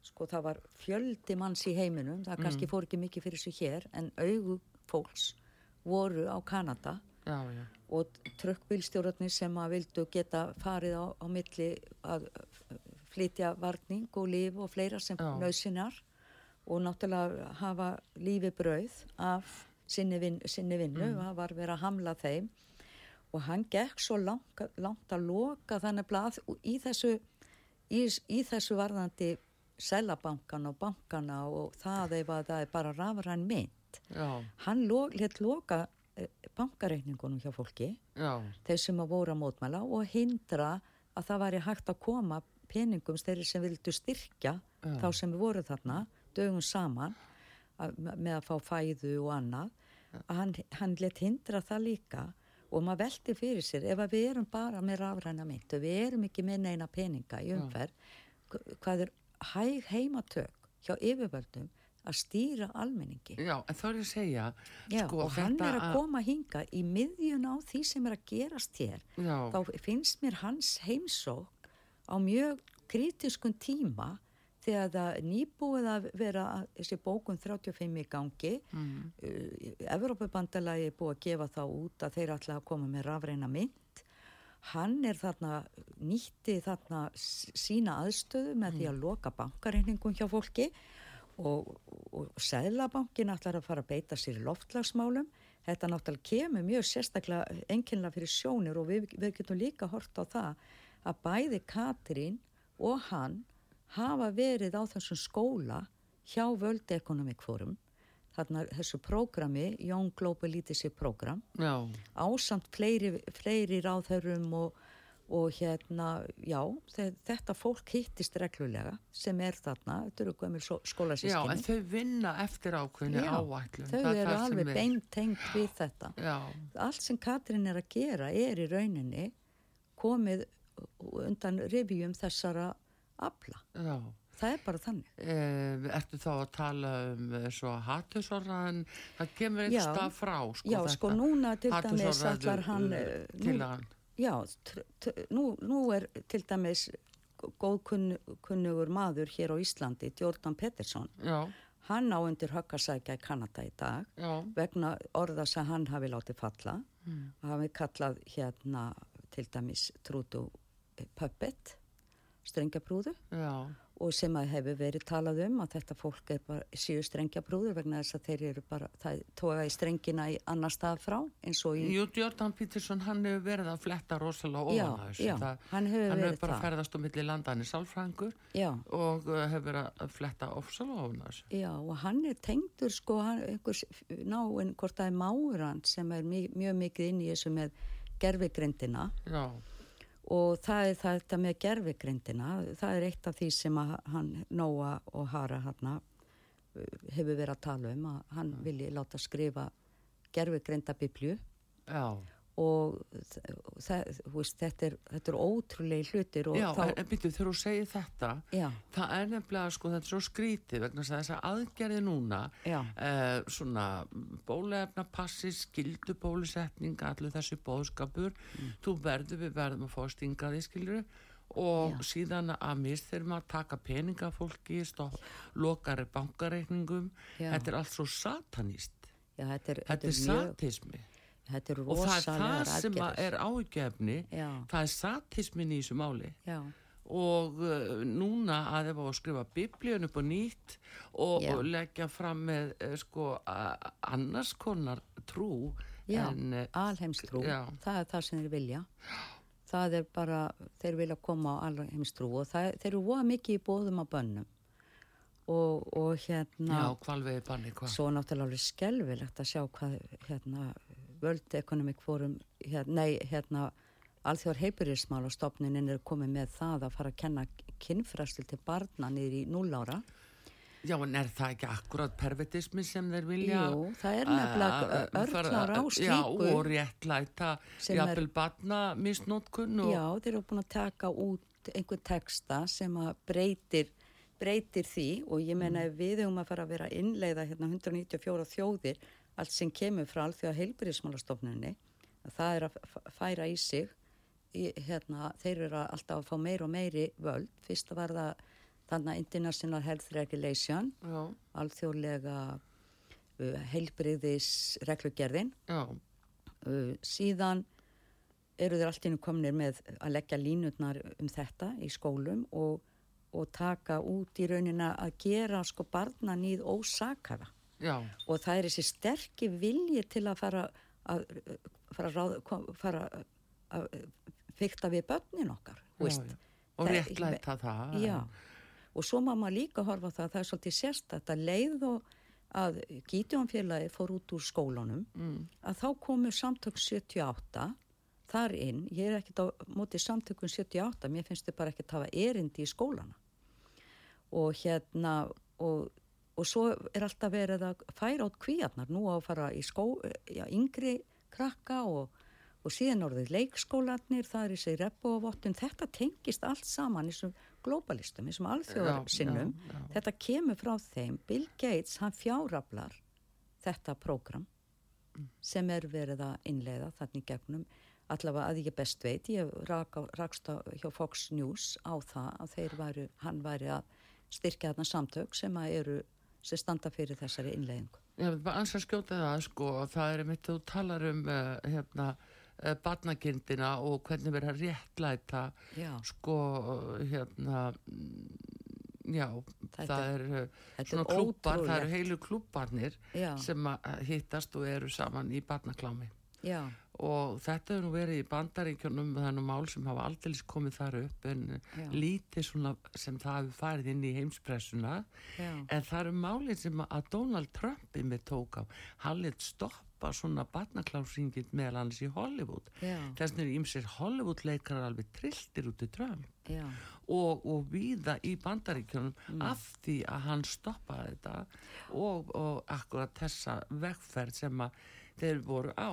[SPEAKER 2] sko það var fjöldi manns í heiminum það
[SPEAKER 1] Mm.
[SPEAKER 2] kannski fór ekki mikið fyrir sig hér en augu fólks voru á Kanada
[SPEAKER 1] já, já,
[SPEAKER 2] og trukkbílstjórnarnir sem að vildu geta farið á, á milli að flytja varning og líf og fleira sem
[SPEAKER 1] Já.
[SPEAKER 2] nöðsinar og náttúrulega hafa lífi brauð af sinni, vin, sinni vinnu
[SPEAKER 1] Mm.
[SPEAKER 2] og það var verið að hamla þeim og hann gekk svo langt, langt að loka þannig blað í þessu, í, í þessu varðandi selabankan og bankana og það að það er bara rafræn mynd
[SPEAKER 1] já,
[SPEAKER 2] hann lo, let loka eh, bankareikningunum hjá fólki
[SPEAKER 1] já,
[SPEAKER 2] þeir sem að voru að mótmæla og hindra að það væri hægt að koma peningum þeirri sem vildu styrkja
[SPEAKER 1] Já.
[SPEAKER 2] þá sem voru þarna dögum saman að, með að fá fæðu og annað að hann, hann let hindra það líka og maður veldi fyrir sér ef að við erum bara með rafræna mynd og við erum ekki með neina peninga í umferð hva- hvað er hæg heimatök hjá yfirvöldum að stýra almenningi?
[SPEAKER 1] Já, en þá er ég að segja
[SPEAKER 2] Já,
[SPEAKER 1] sko,
[SPEAKER 2] og hann er að koma hinga í miðjun á því sem er að gerast hér.
[SPEAKER 1] Já,
[SPEAKER 2] þá finnst mér hans heimsók á mjög kritiskun tíma þegar það nýbúið að vera þessi bókun 35 í gangi
[SPEAKER 1] mm,
[SPEAKER 2] uh, Evrópubandalagi er búið að gefa þá út að þeir ætla að koma með rafreina mynd. Hann er þarna nýtti þarna sína aðstöðu með því að loka bankareiningum hjá fólki og, og Sæðlabankin ætlar að fara að beita sér í loftlagsmálum þetta náttúrulega kemur mjög sérstaklega enginlega fyrir sjónir og við, við getum líka hort á það að bæði Katrín og hann hafa verið á þessum skóla hjá World Economic Forum þarna þessu prógrami Young Global Leadership Program
[SPEAKER 1] já,
[SPEAKER 2] ásamt fleiri, fleiri ráðhörum og, og hérna, já, þe- þetta fólk hittist reglulega sem er þarna, þetta eru gömul
[SPEAKER 1] já, en
[SPEAKER 2] skólasískinni.
[SPEAKER 1] þau vinna eftir ákveðinu
[SPEAKER 2] Já,
[SPEAKER 1] áætlun
[SPEAKER 2] Þau
[SPEAKER 1] það er
[SPEAKER 2] eru
[SPEAKER 1] sem
[SPEAKER 2] alveg
[SPEAKER 1] er.
[SPEAKER 2] beintengt við þetta.
[SPEAKER 1] já,
[SPEAKER 2] Allt sem Katrín er að gera er í rauninni komið undan revjum þessara afla.
[SPEAKER 1] já
[SPEAKER 2] Það er bara þannig.
[SPEAKER 1] Eh, ertu þá að tala um eh, svo hattusorðan, það kemur
[SPEAKER 2] Já.
[SPEAKER 1] einhver stað frá sko,
[SPEAKER 2] Já, sko núna til dæmis allar hann...
[SPEAKER 1] uh,
[SPEAKER 2] eh, nú-
[SPEAKER 1] tillagan.
[SPEAKER 2] Já, nú, nú er til dæmis góðkunnugur maður hér á Íslandi, Jordan Pettersson.
[SPEAKER 1] já,
[SPEAKER 2] Hann á undir höggasækja í Kanada í dag
[SPEAKER 1] já,
[SPEAKER 2] vegna orða sem hann hafi látið falla.
[SPEAKER 1] Mm.
[SPEAKER 2] hafi kallað hérna til dæmis trútu puppet, strengjabrúðu
[SPEAKER 1] já.
[SPEAKER 2] Og sem að hefur verið talað um að þetta fólk er bara síu strengjabrúður vegna þess að þeir eru bara, það tóga í strengina í annar stað frá eins og í
[SPEAKER 1] Jú, Jordan Peterson, hann hefur verið að fletta rosalega
[SPEAKER 2] Já,
[SPEAKER 1] ofan að þessu.
[SPEAKER 2] já,
[SPEAKER 1] Það-
[SPEAKER 2] hann hefur
[SPEAKER 1] hann hefur bara
[SPEAKER 2] það.
[SPEAKER 1] ferðast á milli landa, hann sálfræðingur
[SPEAKER 2] Já,
[SPEAKER 1] og uh, hefur verið að fletta ofsalega ofan þessu.
[SPEAKER 2] Já, og hann er tengdur sko, hann, einhvers náinn, hvort það er máur hann sem er mjög, mjög mikið inn í þessu með gerfigrindina
[SPEAKER 1] Já,
[SPEAKER 2] og það er þetta með gerfigrindina, það er eitt af því sem hann Nóa og Hara hann hefur verið að tala um að hann vilji láta skrifa gerfigrinda biblju
[SPEAKER 1] já
[SPEAKER 2] og það, veist, þetta, er, þetta er ótrúlega hlutir og
[SPEAKER 1] Já,
[SPEAKER 2] þá,
[SPEAKER 1] en, byrju, þegar þú segir þetta
[SPEAKER 2] já,
[SPEAKER 1] það er nefnilega, sko, þetta er svo skrítið vegna að þess að aðgerði núna eh, svona bólefna passi, skildu bólusetning allir þessi bóðskapur
[SPEAKER 2] Mm.
[SPEAKER 1] þú verður, við verðum að fá að stinga því skilur og
[SPEAKER 2] Já.
[SPEAKER 1] síðan að misþyrma að taka peninga fólki stopp, lokari bankareikningum. Þetta er allt svo satanist.
[SPEAKER 2] Þetta er,
[SPEAKER 1] þetta er
[SPEAKER 2] mjög,
[SPEAKER 1] satismi
[SPEAKER 2] þetta er
[SPEAKER 1] og það er það sem er ágefni það er satismin í þessu máli.
[SPEAKER 2] Já,
[SPEAKER 1] og uh, núna að ef á að skrifa biblíun upp og nýtt og, og leggja fram með uh, sko a- annars konar trú
[SPEAKER 2] já,
[SPEAKER 1] en uh,
[SPEAKER 2] alheimstrú, það er það sem þeir vilja. Það er bara, þeir vilja koma á alveg heimstrú og það, þeir eru voða mikið í bóðum á bönnum. Og, og hérna
[SPEAKER 1] Já, hvalvegi banni, hvað?
[SPEAKER 2] svo náttúrulega alveg skelvilegt að sjá hvað hérna World Economic Forum hérna, nei, hérna alþjóðar heipurismál og stopninin er komið með það að fara að kenna kinnfræstil til barna niður í núlára
[SPEAKER 1] Já, en er það ekki akkurat pervertismi sem þeir vilja?
[SPEAKER 2] Jú, það er nefnilega
[SPEAKER 1] uh,
[SPEAKER 2] örklar á slíku.
[SPEAKER 1] Já, og réttlæta jafnvel barna misnótkun og...
[SPEAKER 2] Já, þeir eru búin að taka út einhver texta sem að breytir, breytir því og ég menna
[SPEAKER 1] Mm.
[SPEAKER 2] við höfum að fara að vera innleiða hérna 194 þjóðir, allt sem kemur frá alþjóða heilbyrðismálastofnunni, það er að færa í sig, í, hérna, þeir eru að alltaf að fá meir og meiri völd. Fyrst var það þannig International Health Regulation,
[SPEAKER 1] Já,
[SPEAKER 2] alþjóðlega uh, heilbyrðisreglugerðin
[SPEAKER 1] já,
[SPEAKER 2] uh, síðan eru þeir allt innu komnir með að leggja línutnar um þetta í skólum og, og taka út í raunina að gera sko barna nýð ósakaða
[SPEAKER 1] já,
[SPEAKER 2] og það er þessi sterki vilji til að fara að fara að, ráð, fara að fykta við börnin okkar
[SPEAKER 1] já, já. Og réttlæta það.
[SPEAKER 2] Já, og svo má maður líka horfa það að það er svolítið sérstætt að leið og að Gítjónfélagi fór út úr skólunum
[SPEAKER 1] Mm.
[SPEAKER 2] að þá komu samtök 78 þar inn, ég er ekkert á móti samtökum 78, mér finnst þau bara ekkert hafa erindi í skólana og hérna og, og svo er alltaf verið að færa át kvíarnar, nú á að fara í skó, já, yngri krakka og, og síðan orðið leikskólanir, það er þessi reppu og vottun, þetta tengist allt saman þessum globalistum, þessum alþjóðarsinnum,
[SPEAKER 1] Já, já, já.
[SPEAKER 2] þetta kemur frá þeim, Bill Gates, hann fjáraflar þetta prógram sem er verið að innleiða þannig gegnum, allavega að ég best veit, ég rak rakst á, hjá Fox News á það að þeir væru, hann væri að styrkja þarna samtök sem að eru, sem standa fyrir þessari innleiðingu.
[SPEAKER 1] Já, bara ansvar skjóta það, sko, það er einmitt þú talar um, uh, hérna, uh, barnagindina og hvernig verið að réttlæta,
[SPEAKER 2] Já.
[SPEAKER 1] sko, hérna, mm, já,
[SPEAKER 2] Þetta
[SPEAKER 1] það
[SPEAKER 2] er-
[SPEAKER 1] er
[SPEAKER 2] þetta
[SPEAKER 1] svona
[SPEAKER 2] er
[SPEAKER 1] klúpar, það eru heilu klúparnir
[SPEAKER 2] Já.
[SPEAKER 1] sem að hittast og eru saman í barnaklámi.
[SPEAKER 2] Já,
[SPEAKER 1] Og þetta hefur nú verið í bandaríkjunum þannig mál sem hafa aldrei komið þar upp en
[SPEAKER 2] Já.
[SPEAKER 1] lítið svona sem það hefur farið inn í heimspressuna.
[SPEAKER 2] Já,
[SPEAKER 1] en það eru málið sem að Donald Trump með tók á, hann lit stoppa svona barnaklásringin meðal hans í Hollywood. Þess vegna er ímsir Hollywood leikar alveg trilltir út í Trump.
[SPEAKER 2] Já,
[SPEAKER 1] og, og víða í bandaríkjunum
[SPEAKER 2] Mm.
[SPEAKER 1] af því að hann stoppaði þetta og, og akkurat þessa vegferð sem að þeir voru á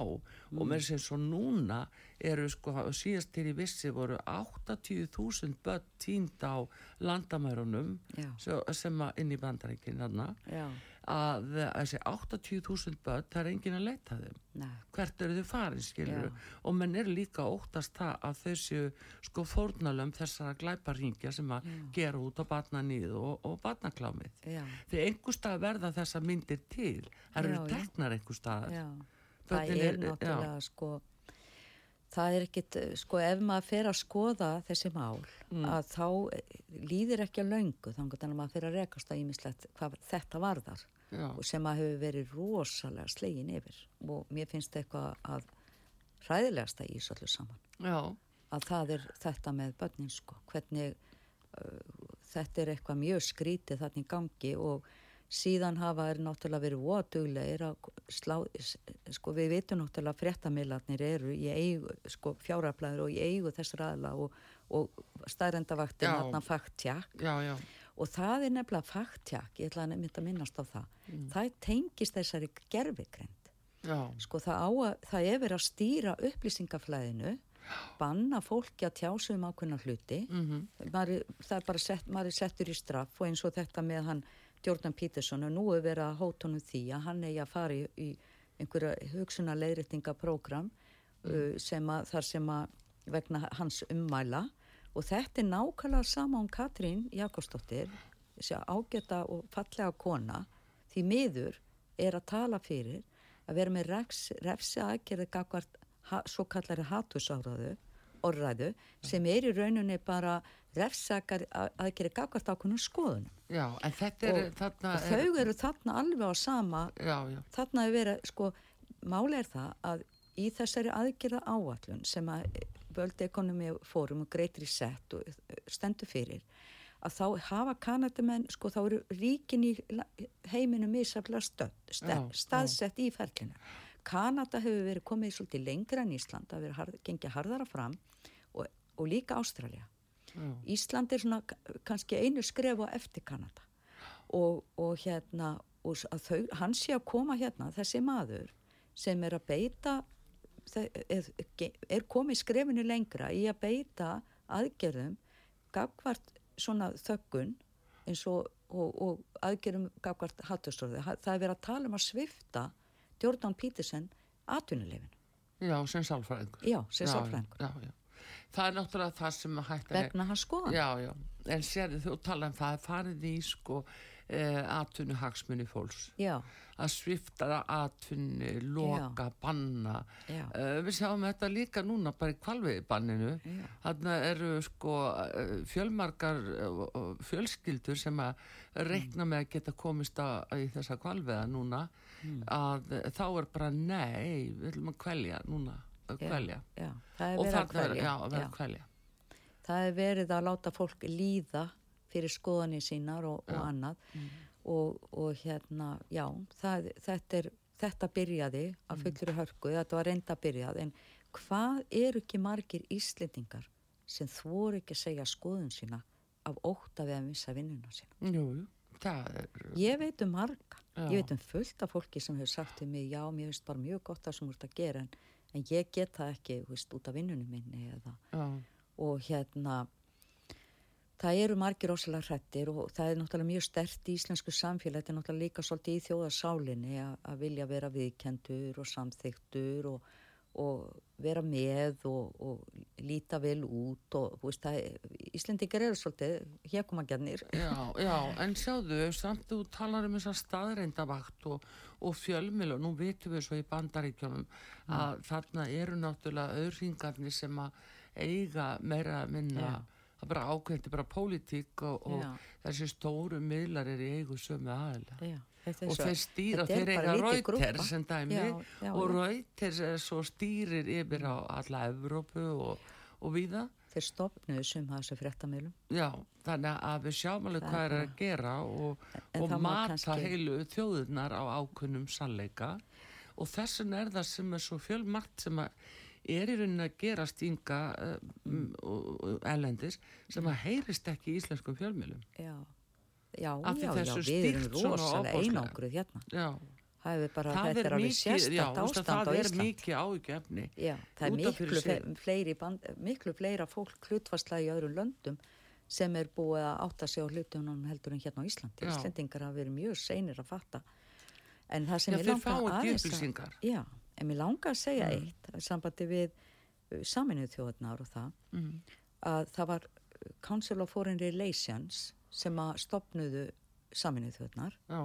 [SPEAKER 2] Mm.
[SPEAKER 1] og með sem svo núna eru sko síðast til í vissi voru 80.000 börn tínd á landamærunum
[SPEAKER 2] Já.
[SPEAKER 1] svo- sem að inn í bandaríkinn
[SPEAKER 2] já,
[SPEAKER 1] að þessi 80.000 börn það er engin að leita þeim
[SPEAKER 2] nei,
[SPEAKER 1] hvert eru þau farin skilur
[SPEAKER 2] Já.
[SPEAKER 1] og menn eru líka óttast það að þau séu sko fórnalöm þessara glæparingja sem að gera út á batnanýð og, og batnaklámið
[SPEAKER 2] já,
[SPEAKER 1] því einhver stað verða þessa myndir til það eru
[SPEAKER 2] Já, já.
[SPEAKER 1] teknar einhver stað
[SPEAKER 2] já. Það er náttúrulega sko, það er ekkit, sko, ef maður fer að skoða þessi mál,
[SPEAKER 1] Mm.
[SPEAKER 2] að þá eh, líður ekki að löngu, þannig að maður fer að rekast að ímislegt hvað þetta varðar
[SPEAKER 1] Já.
[SPEAKER 2] og sem að hefur verið rosalega slegin yfir. Og mér finnst eitthvað að hræðilegasta í þessu öllu saman.
[SPEAKER 1] Já,
[SPEAKER 2] að það er þetta með börnin sko, hvernig uh, þetta er eitthvað mjög skrítið þannig í gangi og síðan hafa er náttúrulega verið voðduglegir að slá, sko við vitum náttúrulega fréttamiðlarnir eru í eigu, sko fjáraflæður og í eigu þessar aðla og, og staðrendavaktin
[SPEAKER 1] já, já
[SPEAKER 2] og það er nefnilega fakttjakk, ég ætla að að minnast á það, það tengist þessari gerfigreind
[SPEAKER 1] já,
[SPEAKER 2] sko það á að, það er verið að stýra upplýsingaflæðinu banna fólki að tjása um ákveðna hluti.
[SPEAKER 1] Mhm.
[SPEAKER 2] maður, er- það er bara sett, maður er settur í straff og eins og þetta með hann Jordan Peterson og nú er verið að hóta honum því að hann eigi að fara í, í einhverja hugsunar leiðréttingaprógram uh, sem að þar sem að vegna hans ummæla. Og þetta er nákvæmlega sama um Katrín Jakobsdóttir þessi ágæta og fallega kona. Því miður er að tala fyrir að vera með refs, refsi aðgerði gagvart ha, svo kallari hatusáraðu orðræðu sem er í rauninni bara refsakar aðgerði gagvart ákveðnum skoðunum.
[SPEAKER 1] Já, en þetta er
[SPEAKER 2] og,
[SPEAKER 1] þarna
[SPEAKER 2] og þau eru þarna alveg á sama
[SPEAKER 1] já, já,
[SPEAKER 2] þarna er verið, sko, máli er það að í þessari aðgerða áallun sem að World Economy Forum og Great Reset og uh, stendur fyrir að þá hafa kanadamenn, sko þá eru ríkin í heiminum
[SPEAKER 1] Já,
[SPEAKER 2] stað, staðsett í ferlinu. Kanada hefur verið komið svolítið lengra en Ísland, það hefur hard, gengið harðara fram og, og líka Ástralja.
[SPEAKER 1] Já.
[SPEAKER 2] Ísland er svona kannski einu skref á eftir Kanada og, og hérna og þau, hann sé að koma hérna þessi maður sem er að beita er, er komið skrefinu lengra í að beita aðgerðum gagvart svona þöggun eins og, og, og aðgerðum gagvart hattustorði. Það er verið að tala um að svifta Jordan Peterson atvinnulefinu.
[SPEAKER 1] Já, sem sálfræðingur.
[SPEAKER 2] Já, sem sálfræðingur.
[SPEAKER 1] Já, já. Það er náttúrulega það sem hægt er.
[SPEAKER 2] Vegna hans skoðan.
[SPEAKER 1] Já, já. En sér þú tala um það, farið í sko eh, atvinnu hagsmunni fólks.
[SPEAKER 2] Já,
[SPEAKER 1] Að svifta atvinni, loka, banna.
[SPEAKER 2] Já.
[SPEAKER 1] Eh, við sjáum þetta líka núna bara í kvalviðbanninu.
[SPEAKER 2] Já.
[SPEAKER 1] Þarna eru sko eh, fjölmargar eh, fjölskyldur sem að reikna með að geta komist að, í þessa kvalviða núna. Að eh, þá er bara nei, við viljum að kvelja núna. Að
[SPEAKER 2] já,
[SPEAKER 1] kvelja.
[SPEAKER 2] já, það er verið að
[SPEAKER 1] þarna er,
[SPEAKER 2] kvelja.
[SPEAKER 1] já, að
[SPEAKER 2] Já.
[SPEAKER 1] að kvelja.
[SPEAKER 2] það er verið að láta fólk líða fyrir skoðanir sínar og, og annað og, og hérna, já, það, þetta, er, þetta byrjaði af fullri hörku, þetta var reynda byrjað, en hvað eru ekki margir Íslendingar sem þvoru ekki að segja skoðun sína af óta við að missa vinnuna sína?
[SPEAKER 1] Jú, jú, það er,
[SPEAKER 2] Ég veit um marga,
[SPEAKER 1] Já.
[SPEAKER 2] ég veit um fullt af fólki sem hefur sagt til mig, já, mér finnst bara mjög gott það sem þú ert að gera, en, en ég get það ekki, þú veist, út af vinnunum minni eða
[SPEAKER 1] já,
[SPEAKER 2] og hérna það eru margir rosalega hrættir og það er náttúrulega mjög stert í íslensku samfélag þetta er náttúrulega líka svolítið í þjóðarsálinni að, vilja vera viðkendur og samþyktur og, og vera með og, og líta vel út og veist það Íslendingar eru svolítið hérkomagjörnir
[SPEAKER 1] já, já, en sjáðu, samt þú talar um þessa staðreindavakt og, og fjölmil og nú vitum við svo í bandaríkjónum að þarna eru náttúrulega auðringarnir sem að eiga meira að minna
[SPEAKER 2] Já.
[SPEAKER 1] það bara ákveðti bara pólitík og, og þessi stóru miðlar er í eigu sömu aðila.
[SPEAKER 2] Já,
[SPEAKER 1] og þeir stýra, þeir eiga. Reuters sem dæmi
[SPEAKER 2] Já, já,
[SPEAKER 1] og. Reuters er svo stýrir yfir á alla Evrópu og, og víða
[SPEAKER 2] þeir stopnuðu sum það þessu fréttamilum
[SPEAKER 1] Já, þannig að við sjáum alveg hvað
[SPEAKER 2] er
[SPEAKER 1] að gera og, og mata
[SPEAKER 2] kannski-
[SPEAKER 1] heilu þjóðurnar á ákunnum sannleika og þess vegna er það sem er svo fjölmarkt sem að er í rauninni að gerast ynga uh, uh, elendis sem að heyrist ekki í íslenskum fjölmjölum.
[SPEAKER 2] já, já, já, já við erum rosalega einangruð hérna
[SPEAKER 1] Já,
[SPEAKER 2] það er bara,
[SPEAKER 1] það
[SPEAKER 2] þetta
[SPEAKER 1] er
[SPEAKER 2] alveg
[SPEAKER 1] mikið, já,
[SPEAKER 2] sérstakt
[SPEAKER 1] þú veist að
[SPEAKER 2] ástand á
[SPEAKER 1] það er
[SPEAKER 2] Ísland
[SPEAKER 1] mikið áhugjefni.
[SPEAKER 2] Já, það er miklu, fleiri band, miklu fleira fólk hlutfarslega í öðrum löndum sem er búið að átta sig á hlutunum heldur en hérna á Íslandi.
[SPEAKER 1] Já.
[SPEAKER 2] Íslendingar hafa verið mjög seinir að fatta. En það sem ég langa aðeins en mér langa að segja
[SPEAKER 1] Mm.
[SPEAKER 2] eitt, sambandi við uh, saminuð þjóðarnar og það,
[SPEAKER 1] Mm.
[SPEAKER 2] að það var Council of Foreign Relations sem að stopnuðu saminuð þjóðarnar
[SPEAKER 1] Já,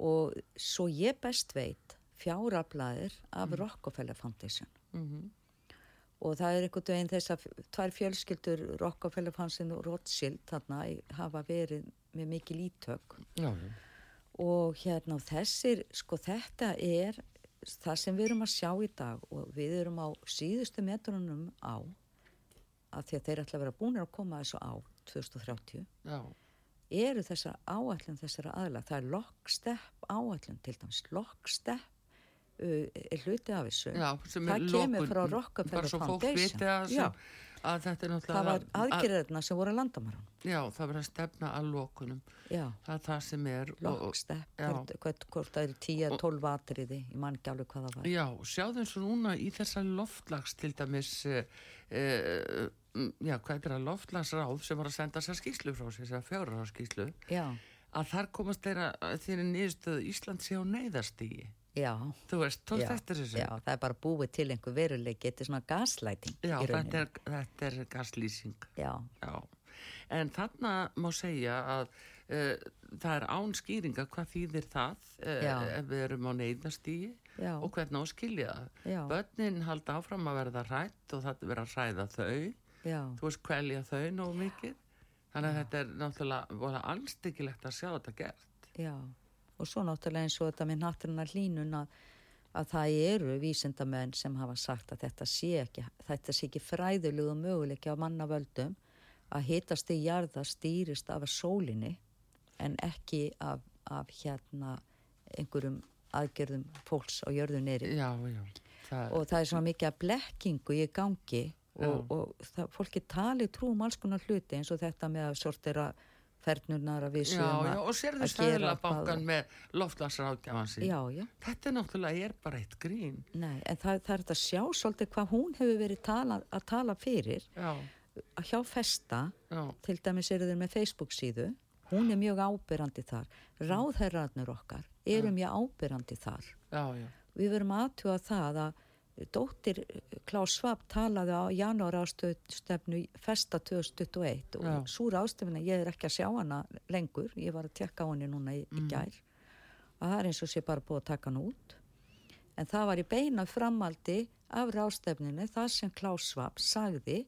[SPEAKER 2] og svo ég best veit fjárablaðir af Rockefeller Foundation.
[SPEAKER 1] Mhm,
[SPEAKER 2] og það er einhvern veginn þess að tvær fjölskyldur Rockefeller Foundation og Rothschild þarna hafa verið með mikið lítök
[SPEAKER 1] já,
[SPEAKER 2] og hérna þessir, sko þetta er það sem við erum að sjá í dag og við erum á síðustu metrunum á að því að þeir ætla að vera búinir að koma þessu á 2030
[SPEAKER 1] já.
[SPEAKER 2] eru þessar áætlun þessara aðla það er lockstep áætlun til dæmis lockstep uh, er hluti af þessu
[SPEAKER 1] Já,
[SPEAKER 2] það kemur frá Rockefeller Foundation
[SPEAKER 1] að, þetta er náttúrulega
[SPEAKER 2] það var
[SPEAKER 1] að-
[SPEAKER 2] aðgerðirna sem voru að landamæran
[SPEAKER 1] Já, það verður að stefna að lokunum.
[SPEAKER 2] já,
[SPEAKER 1] Það er það sem er. já.
[SPEAKER 2] hvort, það eru 10-12 atriði ég man ekki alveg hvað það var
[SPEAKER 1] Já, sjáðu eins og núna í þessa loftlags til dæmis, uh, uh, já, hvað er það, loftlagsráð sem var að senda sér skýslu frá sér, þessar fjárráðskýslu,
[SPEAKER 2] já,
[SPEAKER 1] að þar komast þeirra þeirri niðurstöðu Ísland sé á neyðarstígi.
[SPEAKER 2] já,
[SPEAKER 1] Þú veist,
[SPEAKER 2] já,
[SPEAKER 1] eftir þessu?
[SPEAKER 2] já, það er bara búið til einhver veruleiki, þetta er svona gaslæting
[SPEAKER 1] Já, þetta er, þetta er gaslýsing.
[SPEAKER 2] já,
[SPEAKER 1] Já, en þarna má segja að uh, það er án skýringa hvað þýðir það uh, ef við erum á neyðastígi og hvernig á að skilja það. Bönnin halda áfram að verða hrætt og það er að hræða þau,
[SPEAKER 2] já,
[SPEAKER 1] þú veist kvelja þau nógu mikið. Þannig að þetta er náttúrulega voru allstyggilegt að sjá þetta gert.
[SPEAKER 2] já og svo náttúrulega eins og þetta með náttúrulega hlínun að, að það eru vísindamenn sem hafa sagt að þetta sé ekki, þetta sé ekki fræðulegu möguleiki á mannavöldum að hitast í jarða stýrist af sólinni en ekki af, af hérna einhverjum aðgerðum fólks á jörðu neyri
[SPEAKER 1] Já, já.
[SPEAKER 2] Og það er svona mikið að blekkingu í gangi og, og það, fólki tali trú um alls konar hluti eins og þetta með að sortera fernurnar að við
[SPEAKER 1] já,
[SPEAKER 2] séum
[SPEAKER 1] já,
[SPEAKER 2] að
[SPEAKER 1] og sérðu
[SPEAKER 2] eitthvað.
[SPEAKER 1] bankan með loftlagsráðgjafansi.
[SPEAKER 2] Já, já,
[SPEAKER 1] Þetta er náttúrulega er bara eitt grín.
[SPEAKER 2] nei, en það, það er þetta sjá svolítið hvað hún hefur verið tala, að tala fyrir
[SPEAKER 1] Já,
[SPEAKER 2] að hjá Festa,
[SPEAKER 1] já,
[SPEAKER 2] til dæmis eru þeir með Facebook síðu, hún er mjög ábyrrandi þar, ráðherrarnir okkar eru mjög ábyrrandi þar
[SPEAKER 1] já, já.
[SPEAKER 2] við verum aðtjóða það að dóttir Klaus Schwab talaði á janúar ástöfnu festa 2021 og
[SPEAKER 1] Já.
[SPEAKER 2] svo ráðstöfuna, ég er ekki að sjá hana lengur, ég var að tekka á henni núna í, í gær, að það er eins og sé bara búið að taka hann út. En það var í beina framaldi af ráðstöfninu þar sem Klaus Schwab sagði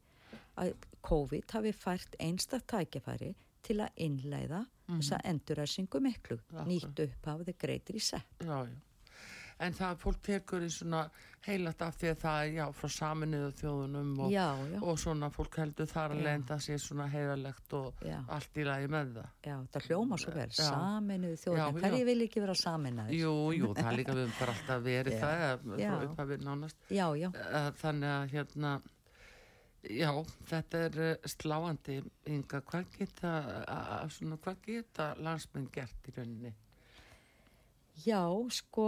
[SPEAKER 2] að COVID hafi fært einstak tækifæri til að innleiða þessa enduræsingu miklu,
[SPEAKER 1] Akkurat.
[SPEAKER 2] nýtt upphafði greitir í sett
[SPEAKER 1] Já, já. En það fólk tekur í svona heilat af því að það er, já, frá saminuðu þjóðunum og,
[SPEAKER 2] Já, já.
[SPEAKER 1] og svona fólk heldur þar að lenda sér svona heiðalegt og
[SPEAKER 2] Já.
[SPEAKER 1] allt í lagi með það.
[SPEAKER 2] Já, það hljóma svo vel, saminuðu
[SPEAKER 1] já.
[SPEAKER 2] hverju vil ekki vera saminaður?
[SPEAKER 1] Jú, jú, það líka við bara alltaf verið það,
[SPEAKER 2] Já.
[SPEAKER 1] frá upphafið nánast.
[SPEAKER 2] Já, já,
[SPEAKER 1] Eh, Þannig að hérna, já, þetta er eh, sláandi, Inga, hvað geta, geta landsmenn gert í rauninni?
[SPEAKER 2] já, sko,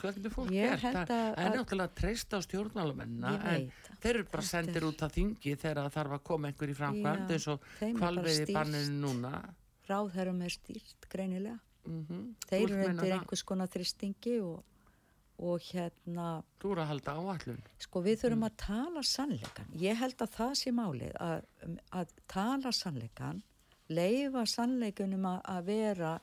[SPEAKER 1] Hvað getur fólk gert? Það
[SPEAKER 2] að-
[SPEAKER 1] er
[SPEAKER 2] að-
[SPEAKER 1] náttúrulega að treysta á stjórnmálamennina
[SPEAKER 2] Ég
[SPEAKER 1] en þeir eru bara sendir út af þingi þegar þarf að koma einhver í framkvæmd eins og kvalveiði
[SPEAKER 2] stýrt.
[SPEAKER 1] banninu núna.
[SPEAKER 2] ráðherrum er stýrt greinilega.
[SPEAKER 1] Mm
[SPEAKER 2] Þeir eru undir einhvers konar þristingi og, og hérna,
[SPEAKER 1] Þú eru að halda áallun.
[SPEAKER 2] sko við þurfum að tala sannleikan. Ég held að það sé málið að, að tala sannleikan, leifa sannleikunum að, að vera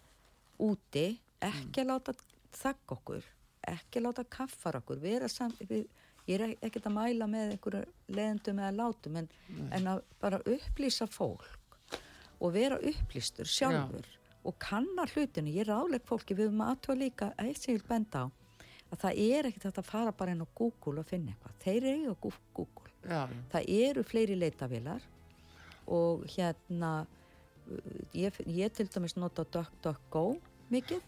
[SPEAKER 2] úti, ekki að láta þakka okkur, ekki láta kaffar okkur, vera saman, við, ég er ekkert að mæla með einhverju leðendum eða látum en, en að bara upplýsa fólk og vera upplýstur sjálfur og kanna hlutinu, ég ráðleg fólki við höfum aðtöða líka, eitt sem ég vil benda á að það er ekkert að fara bara inn á Google og finna eitthvað, þeir eru á Google.
[SPEAKER 1] Já, já.
[SPEAKER 2] það eru fleiri leitavilar og hérna ég, ég til dæmis nota DuckDuckGo mikið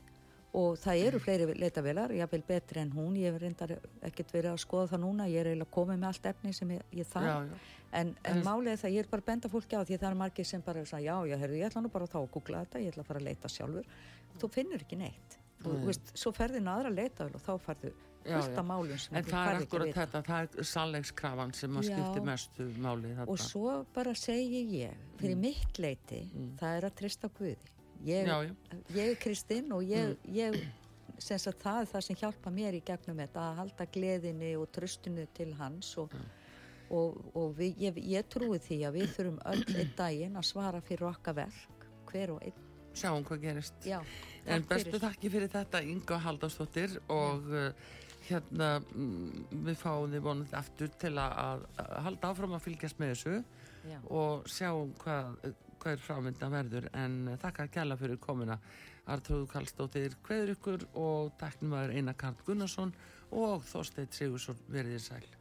[SPEAKER 2] og það eru fleiri leitavilar, ég vil betri en hún. Ég hef reyndar ekkert verið að skoða það núna. Ég er eiginlega komið með allt efni sem ég, ég þarf. En, en málið er það, ég er bara að benda fólki á því það er margir sem bara er svona, já, já, herru, ég ætla nú bara þá að googla þetta, ég ætla að fara að leita sjálfur. Þú finnur ekki neitt. Þú
[SPEAKER 1] Nei.
[SPEAKER 2] veist, svo ferðin aðra leitavel og þá farðu fullt af málum sem
[SPEAKER 1] En
[SPEAKER 2] þú
[SPEAKER 1] það er
[SPEAKER 2] færð ekki að
[SPEAKER 1] akkurat
[SPEAKER 2] vita.
[SPEAKER 1] þetta, það er sannleikskrafan sem að skipti mestu máli þetta.
[SPEAKER 2] og svo bara segi ég fyrir mitt leiti, það er að trista Guði ég,
[SPEAKER 1] Mm. Já, já.
[SPEAKER 2] ég er kristinn og ég, ég sem sagt það er það sem hjálpa mér í gegnum þetta að halda gleðinni og tröstinu til hans og, og, og við, ég, ég trúi því að við þurfum öll einn daginn að svara fyrir okkar verk hver og einn
[SPEAKER 1] Sjáum hvað gerist.
[SPEAKER 2] Já,
[SPEAKER 1] En bestu þakki fyrir þetta Inga Halldórsdóttir og uh, hérna mm, við fáum þið vonandi aftur til að, að, að halda áfram að fylgjast með þessu og sjáum hvað, hvað er frámynda verður en þakka kjalla fyrir komuna Artrúðu Kallstóttir, Kveður ykkur og taknum aður Einar Karl Gunnarsson og Þorsteit Sigursson verðið sæl.